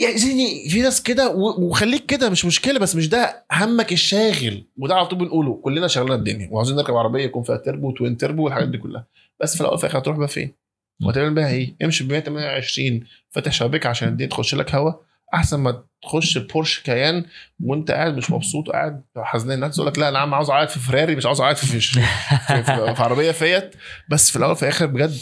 يعني في ناس كده وخليك كده مش مشكلة بس مش ده همك الشاغل. وده على طول بنقوله. كلنا شغلنا الدنيا. وعاوزين نركب عربية يكون فيها turbo twin turbo والحاجات دي كلها. بس في الأول وفي الآخر هتروح بقى فين؟ وهتعمل بيها إيه؟ امشي ب 128 فاتح شبابيك عشان الدنيا تخش لك هوا. أحسن ما تخش بورش كايان وانت قاعد مش مبسوط وقاعد حزنان. الناس تقول لك لا أنا عم عاوز أقعد في فراري مش عاوز أقعد في, في, في, في, في عربية فيات بس في الأول وفي الآخر بجد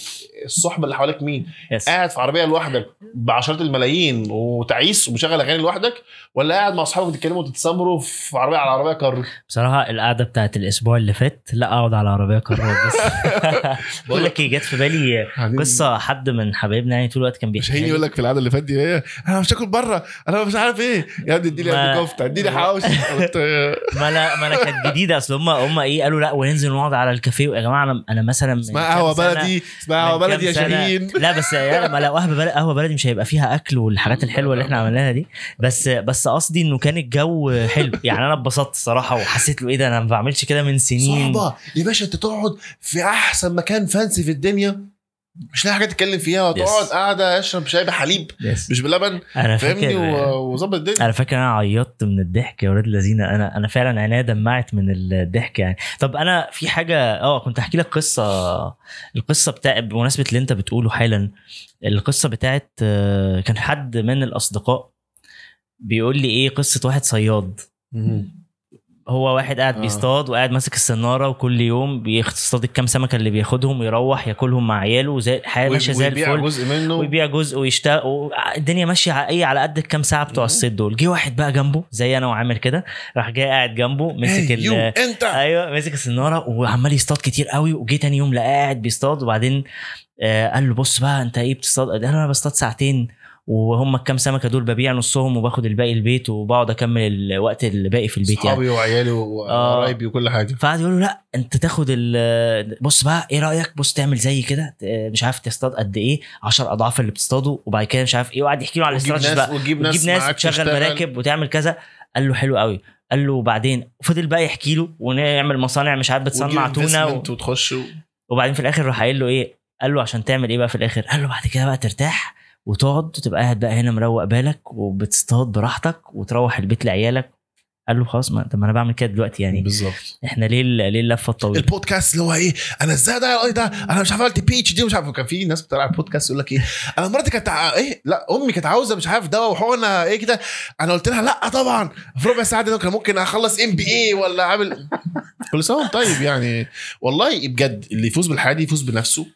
الصحبة اللي حواليك مين؟ يس. قاعد في عربية لوحدك بعشرات الملايين وتعيس ومشغل أغاني لوحدك ولا قاعد مع أصحابك بتتكلموا وتتسامروا في عربية على عربية كار؟ بصراحة القعدة بتاعت الأسبوع اللي فات لا أقعد على عربية كهرباء بس. بقول لك إيه جت في بالي قصة حد من حبايبنا يعني طول الوقت كان مش بيحكي هيجي يقول لك في العاده اللي فاتت دي إيه أنا مش هاكل بره أنا مش عارف إيه؟ يا ابني اديني قد كفته اديني حواوشي. ما أنا ما أنا كانت جديدة. أصل هم هم إيه؟ قالوا لا وننزل نقعد على الكافيه. يا جماعة أنا أنا مثلا اسمها قهوة بلدي اسمها قهوة بلدي يا شاهين لا بس يعني ما لو قهوة بلدي قهوة بلدي مش هيبقى فيها أكل والحاجات الحلوة اللي إحنا عملناها دي. بس بس قصدي إنه كان الجو حلو. يعني أنا اتبسطت الصراحه وحسيت له إيه ده أنا ما بعملش كده من سنين. صحبه يا باشا أنت تقعد في أحسن مكان فانسي في الدنيا. مش لاقي حاجة تتكلم فيها وتقعد Yes. قاعدة اشرب شاي بحليب يس. مش بلبن أنا فاهمني؟ وظبط الدنيا. أنا فاكر أنا عيطت من الضحك يا ولاد الذين أنا أنا فعلا عينيا دمعت من الضحك يعني. طب أنا في حاجة آه كنت احكي لك قصة. القصة بتاع بمناسبة اللي أنت بتقوله حالا القصة بتاعت آه، كان حد من الأصدقاء بيقول لي إيه قصة واحد صياد. هو واحد قاعد آه. بيصطاد وقاعد ماسك السناره وكل يوم بيصطاد الكام سمكة اللي بياخدهم ويروح ياكلهم مع عياله وزي الحياة ماشية زي ويبيع الفل. جزء منه. ويبيع جزء ويشتغل. الدنيا ماشية إيه على قد الكام ساعة بتوع. الصيد دول. جه واحد بقى جنبه زي أنا وعامل كده راح جاي قاعد جنبه مسك ال انت. أيوه مسك السناره وعمال يصطاد كتير قوي. وجه تاني يوم لقاه قاعد بيصطاد وبعدين آه قال له بص بقى أنت إيه بتصطاد؟ قال أنا بصطاد ساعتين. وهم الكام سمكة دول ببيع نصهم وباخد الباقي البيت وبقعد أكمل الوقت الباقي في البيت يعني. أصحابي وعيالي آه. وقرايبي وكل حاجة. فقعد يقول له لا أنت تاخد بص بقى إيه رأيك؟ بص تعمل زي كده مش عارف تصطاد قد إيه 10 أضعاف اللي بتصطاده وبعد كده مش عارف إيه وقعد يحكي له على الاستراتيجي بقى. وتجيب ناس, وتجيب ناس تشتغل. مراكب وتعمل كذا. قال له حلو قوي. قال له وبعدين فضل بقى يحكي له ونعمل مصانع مش عارف بتصنع تونة و... وتخش و... وبعدين في الآخر راح قايل له إيه؟ قال له عشان تعمل إيه بقى في الآخر؟ قال له بعد كده بقى ترتاح. وتقعد وتبقى قاعد بقى هنا مروق بالك وبتصطاد براحتك وتروح البيت لعيالك. قال له خلاص ما طب ما أنا بعمل كده دلوقتي يعني. بالظبط. إحنا ليه ليه اللفة الطويلة؟ البودكاست اللي هو إيه؟ أنا إزاي ده؟ ده؟ أنا مش عارف عملت P HD ومش عارف. كان في ناس بتطلع البودكاست يقول لك إيه؟ أنا مراتي كانت إيه؟ لا أمي كانت عاوزة مش عارف دواء وحقنة إيه كده. أنا قلت لها لا طبعا. في ربع ساعة دي كان ممكن أخلص MBA ولا عامل كل سنة طيب يعني. والله بجد اللي يفوز بالحياة دي يفوز بنفسه.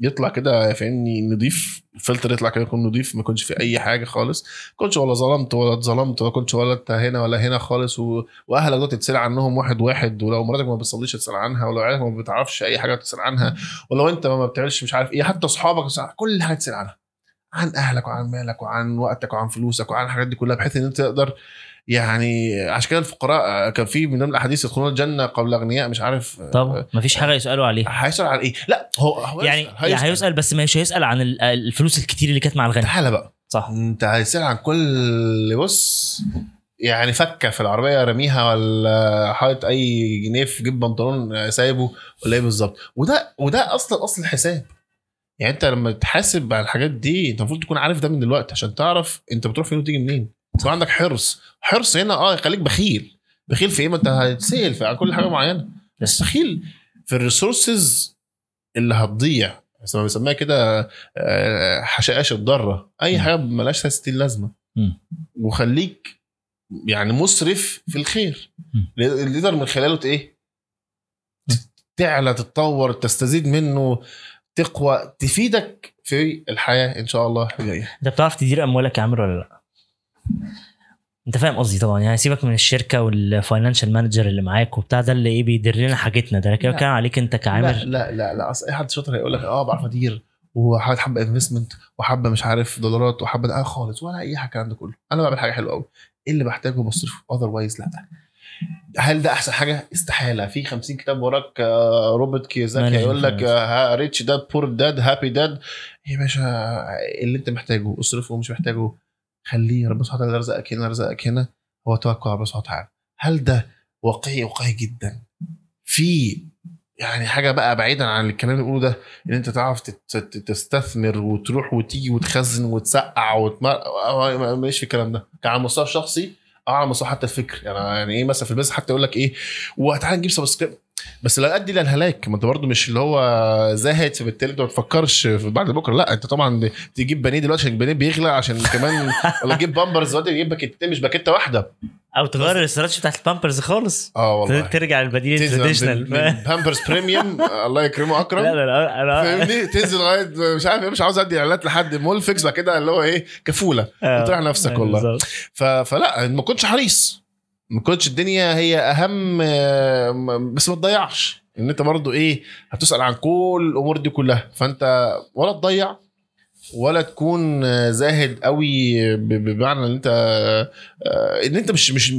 يطلع كده فاهمني نضيف الفلتر يطلع كده يكون نضيف ما يكونش في أي حاجة خالص. ما كنتش ولا ظلمت ولا اتظلمت ولا كنتش ولا انت هنا ولا هنا خالص و... وأهلك دول تتسال عنهم واحد واحد ولو مراتك ما بتصليش تسأل عنها ولو عيالك ما بتعرفش أي حاجة تسأل عنها ولو انت ما بتعملش مش عارف إيه حتى أصحابك كل حاجة تسأل عنها عن أهلك وعن مالك وعن وقتك وعن فلوسك وعن الحاجات دي كلها بحيث إن أنت تقدر يعني عشان كده الفقراء كان في من ضمن الأحاديث يدخلون الجنة قبل أغنياء مش عارف طب مفيش حاجة يسألوا عليها. هيسأل عن إيه؟ لا هو هو يعني هيسأل. يعني هيسأل بس مش هيسأل عن ال- الفلوس الكتير اللي كانت مع الغني. تعالى بقى. صح. أنت هيسأل عن كل بص يعني فكة في العربية رميها ولا حاطط أي جنيه في جيب بنطلون سايبه ولا إيه بالظبط. وده وده أصلا أصل الحساب. يعني أنت لما تحاسب على الحاجات دي أنت المفروض تكون عارف ده من دلوقتي عشان تعرف أنت بتروح فين وتيجي منين. يكون عندك حرص. حرص هنا آه يخليك بخيل. بخيل في إيه؟ ما أنت هتسأل في كل حاجة معينة. بس بخيل في الريسورسز اللي هتضيع. زي ما بنسميها كده آه، حشائش الضارة. أي. حاجة ملهاش 60 لازمة. وخليك يعني مسرف في الخير. اللي تقدر من خلاله إيه؟ تعلى تتطور تستزيد منه تقوى تفيدك في الحياة إن شاء الله الجاية. أنت بتعرف تدير أموالك يا عامر ولا لأ؟ انت فاهم قصدي طبعا. يعني سيبك من الشركة وال financial manager اللي معاك وبتاع ده اللي إيه بيدير لنا حاجتنا. ده كده لا. كان عليك أنت لا كعامر لا لا لا. أصل أي حد شاطر هيقول لك آه بعرف أدير وحابب حبة investment وحبة مش عارف دولارات وحبة ده. آه خالص. ولا أي حاجة الكلام ده كله. أنا بعمل حاجة حلوة قوي إيه اللي بحتاجه بصرفه؟ otherwise لا. هل ده أحسن حاجة؟ استحالة. في 50 كتاب وراك آه، روبرت كيوزاكي هيقول لك. Rich Dad Poor Dad Happy Dad يا باشا اللي أنت محتاجه؟ أصرفه ومش محتاجه. خليه ربنا سبحانه وتعالى رزقك هنا رزقك هنا. هو توكل على ربنا سبحانه وتعالى. هل ده واقعي؟ واقعي جدا. في يعني حاجة بقى بعيدا عن الكلام اللي بنقوله ده إن أنت تعرف تستثمر وتروح وتيجي وتخزن وتسقع وتمر ماليش في الكلام ده. كان على المستوى الشخصي أو على المستوى حتى الفكر. يعني يعني إيه مثلا في البيزنس حتى يقول لك إيه وتعالى نجيب سبسكريب بس لا ادي للهلاك ما أنت برضه مش اللي هو زاهد فبالتالي أنت ما تفكرش في بعد بكرة. لا أنت طبعا تجيب بانيه دلوقتي عشان البانيه بيغلى عشان كمان ولا تجيب بامبرز دلوقتي تجيب باكيتين مش باكيتة واحدة. أو تغير الاستراتيجي بتاعت البامبرز خالص. آه والله. ترجع للبديل التراديشنال. بامبرز بريميوم الله يكرمه أكرم. لا لا لا أنا فاهمني؟ تنزل لغاية مش عارف إيه مش عاوز أدي إعلانات لحد. مولفكس بعد كده اللي هو إيه كفولة. آه. بتراح نفسك والله. بالظبط. ف... فلا ما كنتش حريص. ما كنتش الدنيا هي أهم آه، م- بس ما تضيعش. إن أنت برضو إيه هتسأل عن كل الأمور دي كلها. فأنت ولا تضيع ولا تكون آه، زاهد قوي بمعنى إن أنت آه، إن أنت مش مش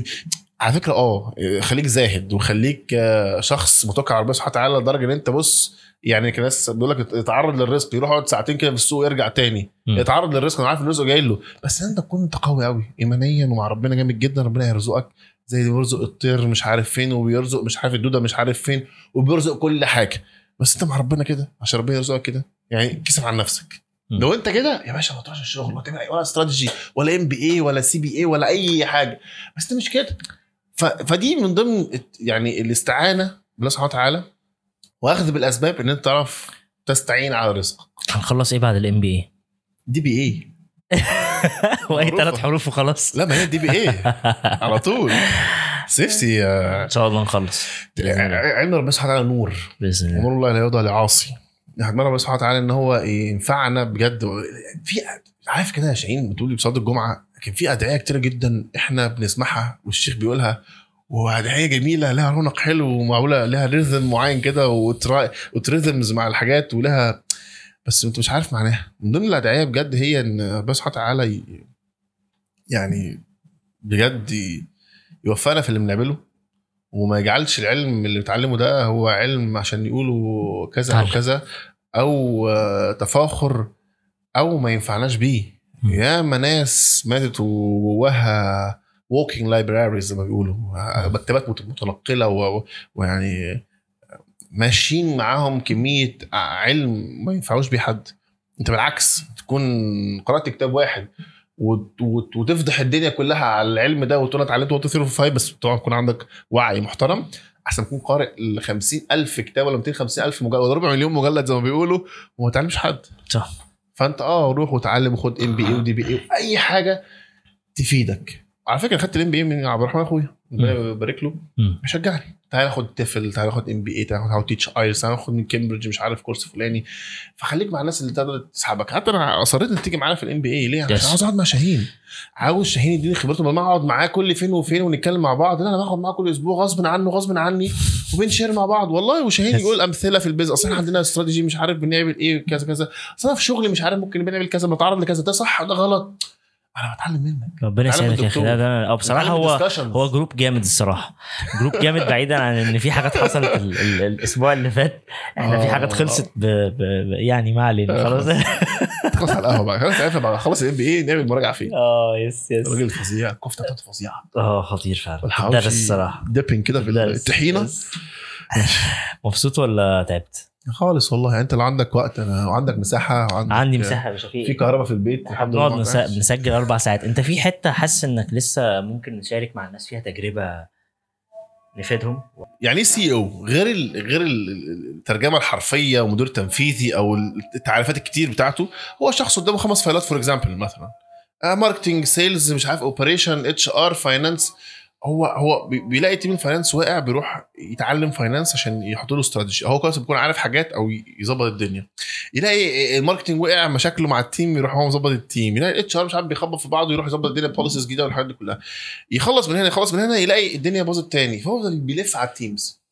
على فكرة آه خليك زاهد وخليك شخص متوكل على ربنا سبحانه وتعالى لدرجة إن أنت بص يعني كان ناس بيقول لك اتعرض للرزق يروح يقعد ساعتين كده في السوق ويرجع تاني. مم. يتعرض للرزق أنا عارف الرزق جاي له. بس أنت تكون انت قوي قوي ايمانيا ومع ربنا جامد جدا ربنا هيرزقك زي اللي بيرزق الطير مش عارف فين وبيرزق مش عارف الدودة مش عارف فين وبيرزق كل حاجة. بس انت مع ربنا كده عشان ربنا يرزقك كده. يعني كسف عن نفسك. لو انت كده يا باشا ما تروحش الشغل ولا تعمل ولا استراتيجي ولا ام بي اي ولا سي بي اي ولا أي حاجة. بس انت مش كده. ف... فدي من ضمن يعني الاستعانة بالله سبحانه وتعالى واخذ بالأسباب إن أنت تعرف تستعين على رزقك. هنخلص إيه بعد ال MBA؟ DBA واي. ثلاث حروف وخلاص. لا ما هي DBA على طول. نفسي آه، إن شاء الله نخلص. علم ربنا سبحانه وتعالى نور. بإذن الله. ونور الله لا يهدى لعاصي. نحمد ربنا سبحانه وتعالى إن هو ينفعنا بجد. في عارف كده يا شاهين بتقولي بصلاه الجمعة لكن في أدعية كتيرة جدا إحنا بنسمعها والشيخ بيقولها وأدعية جميلة لها رونق حلو ومعمولة لها rhythm معين كده و rhythms مع الحاجات ولها بس انت مش عارف معناها من ضمن الأدعية بجد هي إن ربنا سبحانه وتعالى ي- يعني بجد يوفقنا في اللي بنعمله وما يجعلش العلم اللي بتعلمه ده هو علم عشان يقولوا كذا أو. كذا أو آه، تفاخر أو ما ينفعناش بيه مم. ياما ناس ماتت وجواها walking libraries زي ما بيقولوا آه، مكتبات مت- متنقلة ويعني ماشيين معاهم كمية علم ما ينفعوش بيه حد. انت بالعكس تكون قرأت كتاب واحد وت- وت- وتفضح الدنيا كلها على العلم ده وتقول أنا اتعلمت وانت 3 5 بس طبعا يكون عندك وعي محترم. أحسن تكون قارئ ل 50000 كتاب ولا 250000 مجلد ولا ربع مليون مجلد زي ما بيقولوا وما تعلمش حد. صح. فأنت آه روح وتعلم وخد MBA و DBA أي حاجة تفيدك. على فكرة خدت ال MBA من عبد الرحمن أخويا. ربنا يبارك له. مم. بيشجعني تعالى خد TEFL تعالى خد MBA تعالى خد how teach IELTS تعالى خد من كامبريدج مش عارف كورس فلاني. فخليك مع الناس اللي تقدر تسحبك. حتى أنا اصريت إنك تيجي معانا في ال MBA ليه؟ عشان. عاوز أقعد مع شاهين. عاوز شاهين يديني خبرته. ما أقعد معاه كل فين وفين ونتكلم مع بعض؟ لا أنا باخد معاه كل أسبوع غصب عنه غصب عني وبنشير مع بعض. والله وشاهين. يقول أمثلة في ال business أصل إحنا عندنا استراتيجي مش عارف بنعمل إيه كذا كذا. أصل في شغلي مش عارف ممكن بنعمل كذا بنتعرض لكذا. ده صح ده غلط؟ أنا بتعلم منك. ربنا يسعدك يا أخي. ده ده بصراحة هو. هو جروب جامد الصراحة. جروب جامد بعيدا عن إن في حاجات حصلت ال ال الأسبوع اللي فات. إحنا في حاجات آه. خلصت ب ب ب يعني ما علينا خلاص. خلاص. على القهوة بقى. خلاص عرفنا بعد خلص ال MBA نعمل مراجعة فيه. آه yes yes. الراجل فظيع الكفته بتاعته فظيعة. آه خطير فعلا. درس الصراحة. dipping كده في. الطحينة. مبسوط ولا تعبت؟ خالص والله. يعني انت لو عندك وقت أنا وعندك مساحة وعندك عندي مساحة يا شفيق. في كهرباء في البيت بنقعد لله. نس- بنسجل أربع ساعات. انت في حتة حاسس إنك لسه ممكن نشارك مع الناس فيها تجربة نفيدهم؟ يعني إيه CEO غير ال غير ال- الترجمة الحرفية ومدير تنفيذي أو التعريفات الكتير بتاعته هو شخص قدامه خمس فايلات for example مثلا. marketing sales مش عارف operation HR finance هو هو بي- بيلاقي team ال finance واقع بيروح يتعلم finance عشان يحط له استراتيجي. هو كويس بيكون عارف حاجات أو يظبط الدنيا. يلاقي ال marketing وقع مشاكله مع ال team يروح هو مظبط ال team. يلاقي ال HR مش عارف بيخبط في بعضه يروح يظبط الدنيا policies جديدة والحاجات دي كلها. يخلص من هنا يخلص من هنا يلاقي الدنيا باظت تاني. فهو بيلف على ال teams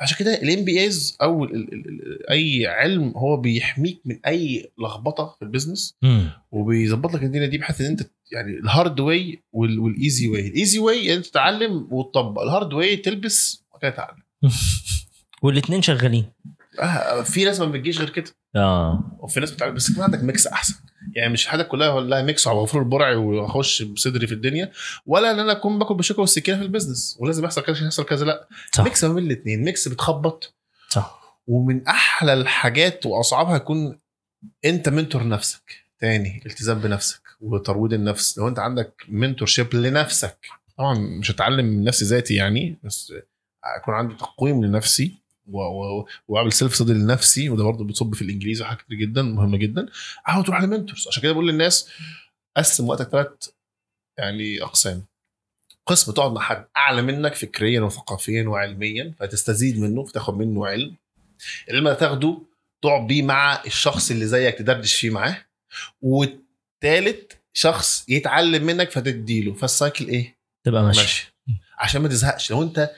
عشان كده ال MBAs أو ال ال ال أي علم هو بيحميك من أي لخبطة في ال business وبيظبط لك الدنيا دي بحيث إن أنت يعني ال hard way وال easy way ال easy way أنت تتعلم وتطبق. ال hard way تلبس وبعد كده تتعلم. والاثنين شغالين. آه في ناس ما بتجيش غير كده. آه. وفي ناس بتعمل بس يكون عندك mix أحسن. يعني مش حاجة كلها ولا mix على غفور البرعي وأخش بصدري في الدنيا ولا إن أنا أكون باكل بالشوكه والسكينه في ال business ولازم يحصل كذا عشان يحصل كذا لأ. صح. mix ما بين الاثنين mix بتخبط. صح. ومن أحلى الحاجات وأصعبها يكون أنت mentor نفسك. تاني التزام بنفسك وترويض النفس. لو أنت عندك mentorship لنفسك. طبعا مش هتعلم من نفسي ذاتي يعني بس أكون عندي تقويم لنفسي. وأعمل self study لنفسي وده برضه بتصب في الإنجليزي وحاجات كتير جدا مهمة جدا. احاول تروح ل mentors عشان كده بقول للناس قسم وقتك ثلاث يعني أقسام. قسم تقعد مع حد أعلى منك فكريا وثقافيا وعلميا فتستزيد منه فتاخد منه علم. العلم اللي تاخده تقعد بيه مع الشخص اللي زيك تدردش فيه معاه. والتالت شخص يتعلم منك فتديله. فال cycle إيه؟ تبقى ماشي. ماشي. عشان ما تزهقش. لو أنت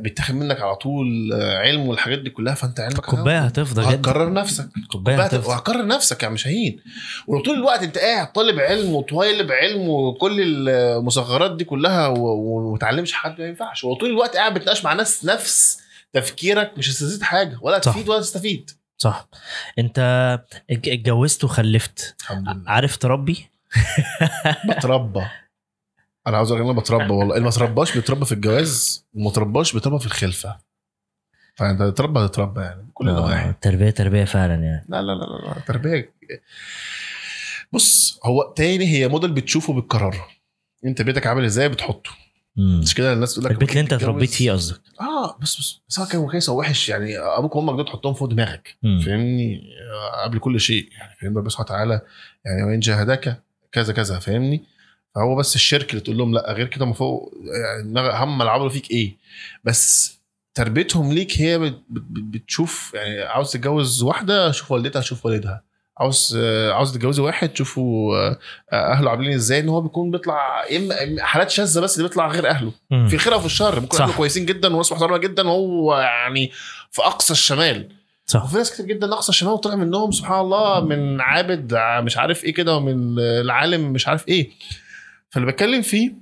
بيتاخد منك على طول آه، علم والحاجات دي كلها فأنت علمك كوبايه هتفضى جدا. هتكرر نفسك. كوبايه بقى هتفضى. وهكرر نفسك يا عم شاهين ولو طول الوقت أنت قاعد طالب علم وطالب علم وكل المصغرات دي كلها وما تعلمش حد ما ينفعش. ولو طول الوقت قاعد بتناقش مع ناس نفس تفكيرك مش هتستفيد حاجة ولا. تفيد ولا تستفيد. صح. أنت اتج- اتجوزت وخلفت. الحمد لله. عارف تربي؟ بتربى. أنا عاوز أقول أنا بتربى والله. اللي ما ترباش بيتربى في الجواز وما ترباش بيتربى في الخلفة. فأنت تتربى تتربى يعني كل آه، النواحي تربية تربية فعلا يعني. لا لا لا لا لا تربية. بص هو تاني هي موديل بتشوفه بتكرره انت بيتك عامل إزاي بتحطه. مش كده الناس تقول لك البيت اللي انت اتربيت فيه قصدك. آه بس بس سواء كان كويس أو وحش يعني. أبوك وأمك دول تحطهم فوق دماغك. فاهمني؟ قبل كل شيء. يعني فاهم ربنا سبحانه وتعالى يعني وإن جاهداك كذا كذا. فاهمني؟ فهو بس الشرك اللي تقول لهم لا غير كده من فوق يعني هم اللي عملوا فيك إيه؟ بس تربيتهم ليك هي بت- بت- بتشوف يعني عاوز تتجوز واحدة شوف والدتها شوف والدها. عاوز آه، عاوز تتجوزي واحد شوفوا آه، آه، أهله عاملين إزاي إن هو بيكون بيطلع إما حالات شاذة بس اللي بيطلع غير أهله. مم. في الخير وفي الشر ممكن صح. أهله كويسين جدا وناس محترمه جدا وهو يعني في أقصى الشمال. صح. وفي ناس كتير جدا أقصى الشمال وطلع منهم سبحان الله من عابد مش عارف إيه كده ومن العالم مش عارف إيه. فاللي بتكلم فيه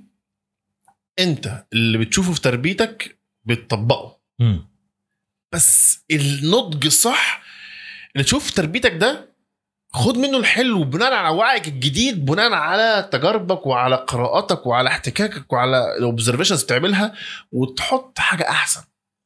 انت اللي بتشوفه في تربيتك بتطبقه. مم. بس النضج الصح اللي تشوف في تربيتك ده خد منه الحلو بناء على وعيك الجديد بناء على تجاربك وعلى قراءاتك وعلى احتكاكك وعلى الاوبزرفيشنز بتعملها وتحط حاجة أحسن.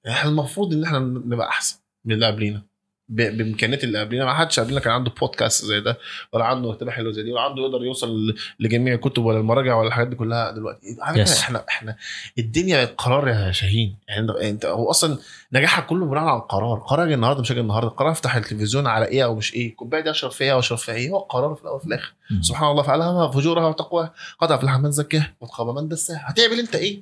يعني إحنا المفروض إن إحنا نبقى أحسن من اللي قبلينا. بامكانيات اللي قبلنا ما حدش قبلنا كان عنده بودكاست زي ده ولا عنده مكتبه حلوة زي دي ولا عنده يقدر يوصل لجميع الكتب ولا المراجع ولا الحاجات دي كلها دلوقتي. على فكرة Yes. إحنا إحنا الدنيا بقت قرار يا شاهين. يعني انت- هو أصلا نجاحك كله بناء على القرار. قرار النهارده مش هاجي النهارده. قرار افتح التلفزيون على إيه أو مش إيه. الكوبايه دي اشرب فيها واشرب فيها إيه. هو قرار في الأول وفي الآخر. مم. سبحان الله فعلها فجورها وتقواها قد افلح من زكاها وخاب من دساها هتعمل انت إيه؟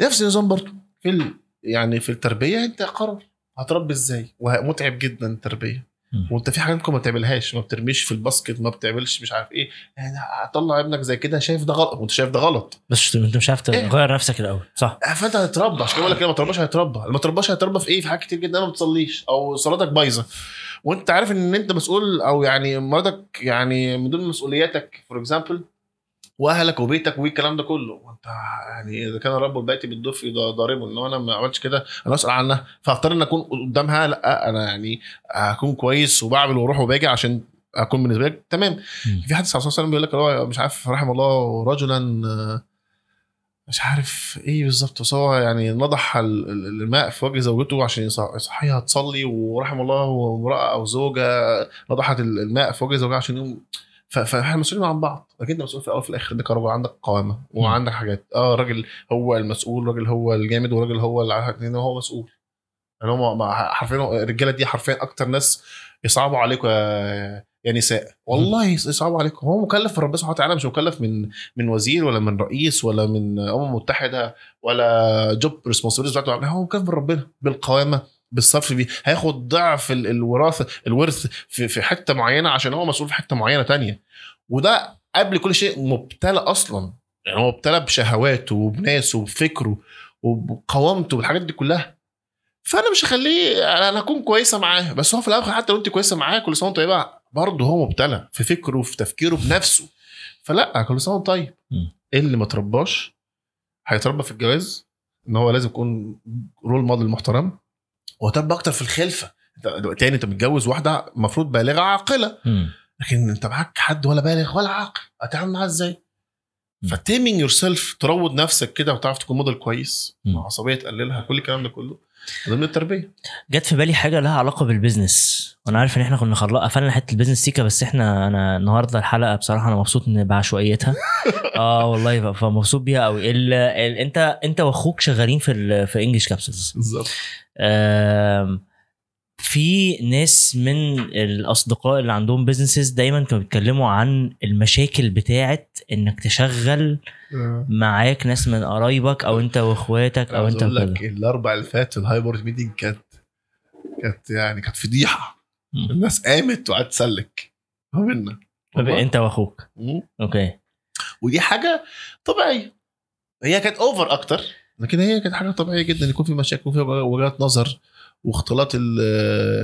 نفس النظام برضه في ال... يعني في التربية انت قرار. هتربي إزاي؟ ومتعب جدا التربيه. وانت في حاجات ممكن ما بتعملهاش ما بترميش في ال basket ما بتعملش مش عارف إيه. يعني هتطلع ابنك زي كده شايف ده غلط. وانت شايف ده غلط. بس انت مش عارف إيه؟ تغير نفسك الأول. صح. فانت هتتربى عشان كده بقول لك لما ترباش هيتربى لما ترباش هيتربى في إيه؟ في حاجات كتير جدا ما بتصليش. أو صلاتك بايظة. وانت عارف إن أنت مسؤول أو يعني مراتك يعني من ضمن مسؤولياتك for example وأهلك وبيتك والكلام ده كله. وأنت يعني إذا كان رب البيت بالضف ضاربه. ان أنا ما عملتش كده أنا أسأل عنها. فأختار إن أكون قدامها لأ أنا يعني اكون كويس وبعمل وأروح وباجي عشان أكون بالنسبة لك. تمام. في حد صلى الله عليه وسلم بيقول لك هو مش عارف رحم الله رجلا مش عارف إيه بالظبط. بس هو يعني نضح ال- ال- الماء في وجه زوجته عشان يصح- يصحيها تصلي ورحم الله امراه أو زوجة نضحت ال- الماء في وجه زوجها عشان يقوم ف- فاحنا مسؤولين عن بعض. انت مسؤول في الأول وفي الآخر. عندك قرار عندك قوامة وعندك حاجات. آه الراجل هو المسؤول الراجل هو الجامد والراجل هو اللي هو مسؤول. يعني هم حرفيا الرجالة دي حرفيا أكتر ناس يصعبوا عليكم يا يا نساء. والله يصعبوا عليكم هو مكلف من ربنا سبحانه وتعالى مش مكلف من من وزير ولا من رئيس ولا من امم متحده ولا جوب ريسبونسبيلتي بتاعته. هو مكلف من ربنا بالقوامة. بالصرف بيه هياخد ضعف ال- الوراثة الورث في في حتة معينة عشان هو مسؤول في حتة معينة تانية. وده قبل كل شيء مبتلى أصلا. يعني هو مبتلى بشهواته وبناسه وبفكره وبقوامته والحاجات دي كلها. فأنا مش هخليه أنا هكون كويسة معاه. بس هو في الآخر حتى لو أنت كويسة معاه كل سنة وأنت طيبة برضه هو مبتلى في فكره في تفكيره بنفسه. فلا كل سنة وأنت طيب. اللي ما ترباش هيتربى في الجواز إن هو لازم يكون role model محترم. وهتربى أكتر في الخلفة تاني أنت متجوز واحدة المفروض بالغة عاقلة. لكن أنت معاك حد ولا بالغ ولا عاقل هتتعامل معاه إزاي؟ ف taming yourself تروض نفسك كده وتعرف تكون موديل كويس مم. عصبية تقللها كل الكلام ده كله ضمن التربية. جت في بالي حاجة لها علاقة بال business. وأنا عارف إن إحنا كنا خلق قفلنا حتة ال business سيكا بس إحنا أنا النهارده الحلقة بصراحة أنا مبسوط إن بعشوائيتها. آه والله فمبسوط بيها قوي ال... ال... أنت أنت وأخوك شغالين في ال... في English Capsules بالظبط. في ناس من الأصدقاء اللي عندهم businesses دايما كانوا بيتكلموا عن المشاكل بتاعت إنك تشغل معاك ناس من قرايبك أو أنت وإخواتك أو أنت أقول وكده لك الأربع اللي فات ال hybrid meeting كانت كانت يعني كانت فضيحة. الناس قامت وقعدت تسلك. ما بينا. أنت وأخوك. okay. ودي حاجة طبيعية. هي كانت over أكتر لكن هي كانت حاجة طبيعية جدا. يكون في مشاكل وفي وجهات نظر. واختلاط ال-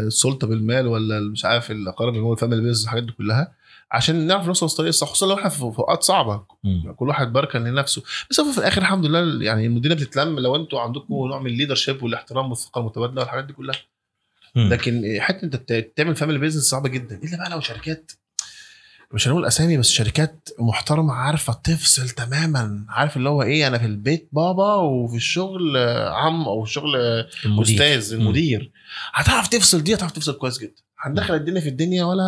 السلطة بالمال ولا مش عارف الاقارب اللي هو ال family business الحاجات دي كلها عشان نعرف نوصل للطريق الصح خصوصا لو إحنا في اوقات صعبة. كل واحد بركن لنفسه بس هو في الآخر الحمد لله يعني المدينة بتتلم لو أنتوا عندكم نوع من ال leadership والاحترام والثقة المتبادلة والحاجات دي كلها مم. لكن حتة انت تعمل family business صعبة جدا الا بقى لو شركات مش هنقول أسامي بس شركات محترمة عارفة تفصل تماما. عارف اللي هو إيه أنا في البيت بابا وفي الشغل عم أو الشغل المدير. أستاذ المدير. هتعرف تفصل دي هتعرف تفصل كويس جدا. هندخل الدنيا في الدنيا ولا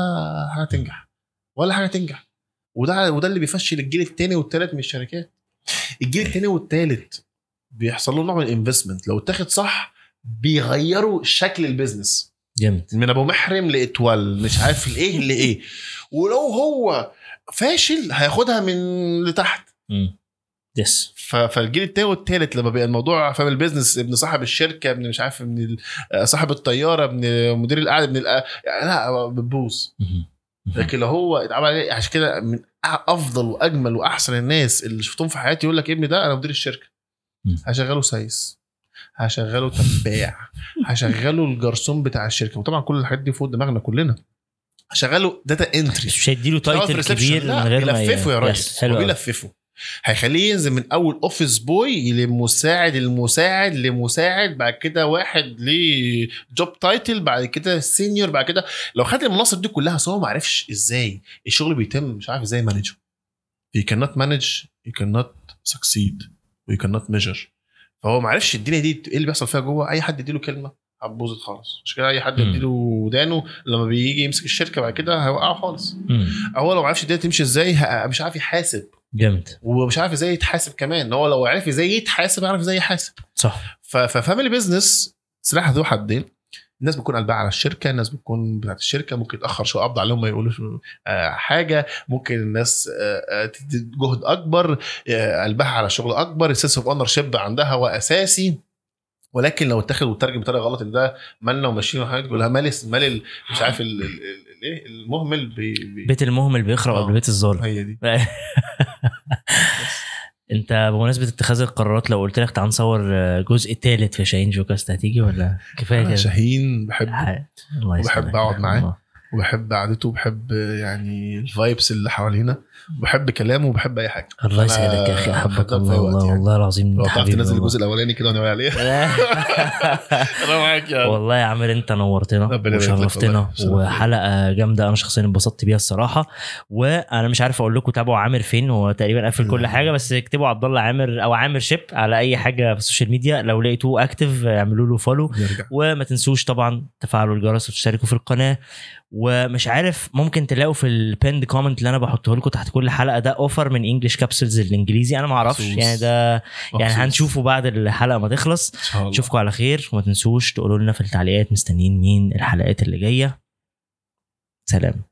حاجة تنجح. ولا حاجة تنجح. وده وده اللي بيفشل الجيل الثاني والثالث من الشركات. الجيل الثاني والثالث بيحصل له نوع من الانفستمنت لو اتاخد صح بيغيروا شكل البيزنس جامد من أبو محرم لاتوال مش عارف الايه لايه ولو هو فاشل هياخدها من لتحت. يس فالجيل التاني والتالت لما بقى الموضوع فاهم البيزنس ابن صاحب الشركة ابن مش عارف ابن ال- صاحب الطيارة ابن مدير القعدة ابن. يعني لا بتبوظ. لكن لو هو اتعمل عليه عشان كده من أفضل وأجمل وأحسن الناس اللي شفتهم في حياتي يقول لك ابني ده أنا مدير الشركة. هشغله سايس هشغله تباع هشغله الجرسون بتاع الشركة. وطبعا كل الحاجات دي فوق دماغنا كلنا. هشغله data entry مش هيديله title كبير من غير ما بيلففه يا أوي. بيلففه هيخليه ينزل من أول office boy لمساعد المساعد لمساعد بعد كده واحد ليه job title بعد كده senior بعد كده. لو خد المناصب دي كلها بس هو ما عرفش إزاي الشغل بيتم مش عارف إزاي manage you cannot manage you cannot succeed you cannot measure. فهو ما عرفش الدنيا دي إيه اللي بيحصل فيها جوه. أي حد يديله كلمة هتبوظت خالص. عشان كده؟ أي حد. يديله ودانه لما بيجي يمسك الشركة بعد كده هيوقعه خالص. هو لو ما عرفش الدنيا تمشي إزاي مش عارف يحاسب. جامد. ومش عارف إزاي يتحاسب كمان. هو لو عرف إزاي يتحاسب يعرف إزاي يحاسب. صح. ف family business سلاح ذو حدين. الناس بتكون قلبها على الشركة الناس بتكون بتاعت الشركة ممكن يتأخر شوية قبض عليهم ما يقولوش آه، حاجة. ممكن الناس آه، آه، تدي جهد أكبر قلبها على شغل أكبر. ال sense of ownership عندها هو أساسي. ولكن لو اتاخد وترجم بطريقة غلط إن ده مالنا وماشيين وحاجات تقول لها مال مال ال- مش عارف ال- ال- ال- الايه المهمل بي بي بيت المهمل بيخرب. قبل بيت الظالم. هي دي. انت بمناسبة اتخاذ القرارات لو قلت لك تعال نصور جزء ثالث في شاهين جوكاست هتيجي ولا كفاية كده شاهين بحب ح- الله وبحب. أقعد معاه. وبحب قعدته وبحب يعني الفايبس اللي حوالينا وبحب كلامه وبحب أي حاجة. الله يسعدك يا أخي أحبك. الله والله يعني. والله العظيم لو تعرف تنزل. الجزء الأولاني كده وناوي عليه. أنا معاك يعني والله يا عامر أنت نورتنا وشرفتنا. وحلقة جامدة أنا شخصيا انبسطت بيها الصراحة. وأنا مش عارف أقول لكم تابعوا عامر فين هو تقريبا قفل كل. حاجة بس اكتبوا عبد الله عامر أو عامر شيب على أي حاجة في السوشيال ميديا. لو لقيتوه active اعملوا له follow وما تنسوش طبعا تفعلوا الجرس وتشتركوا في القناة. ومش عارف ممكن تلاقوا في ال pinned comment اللي أنا بحطه لكم تحت كل حلقة ده offer من English Capsules الإنجليزي. أنا ما أعرفش. يعني ده يعني مخصوص. هنشوفه بعد الحلقة ما تخلص. نشوفكم على خير. وما تنسوش تقولوا لنا في التعليقات مستنيين مين الحلقات اللي جاية. سلام.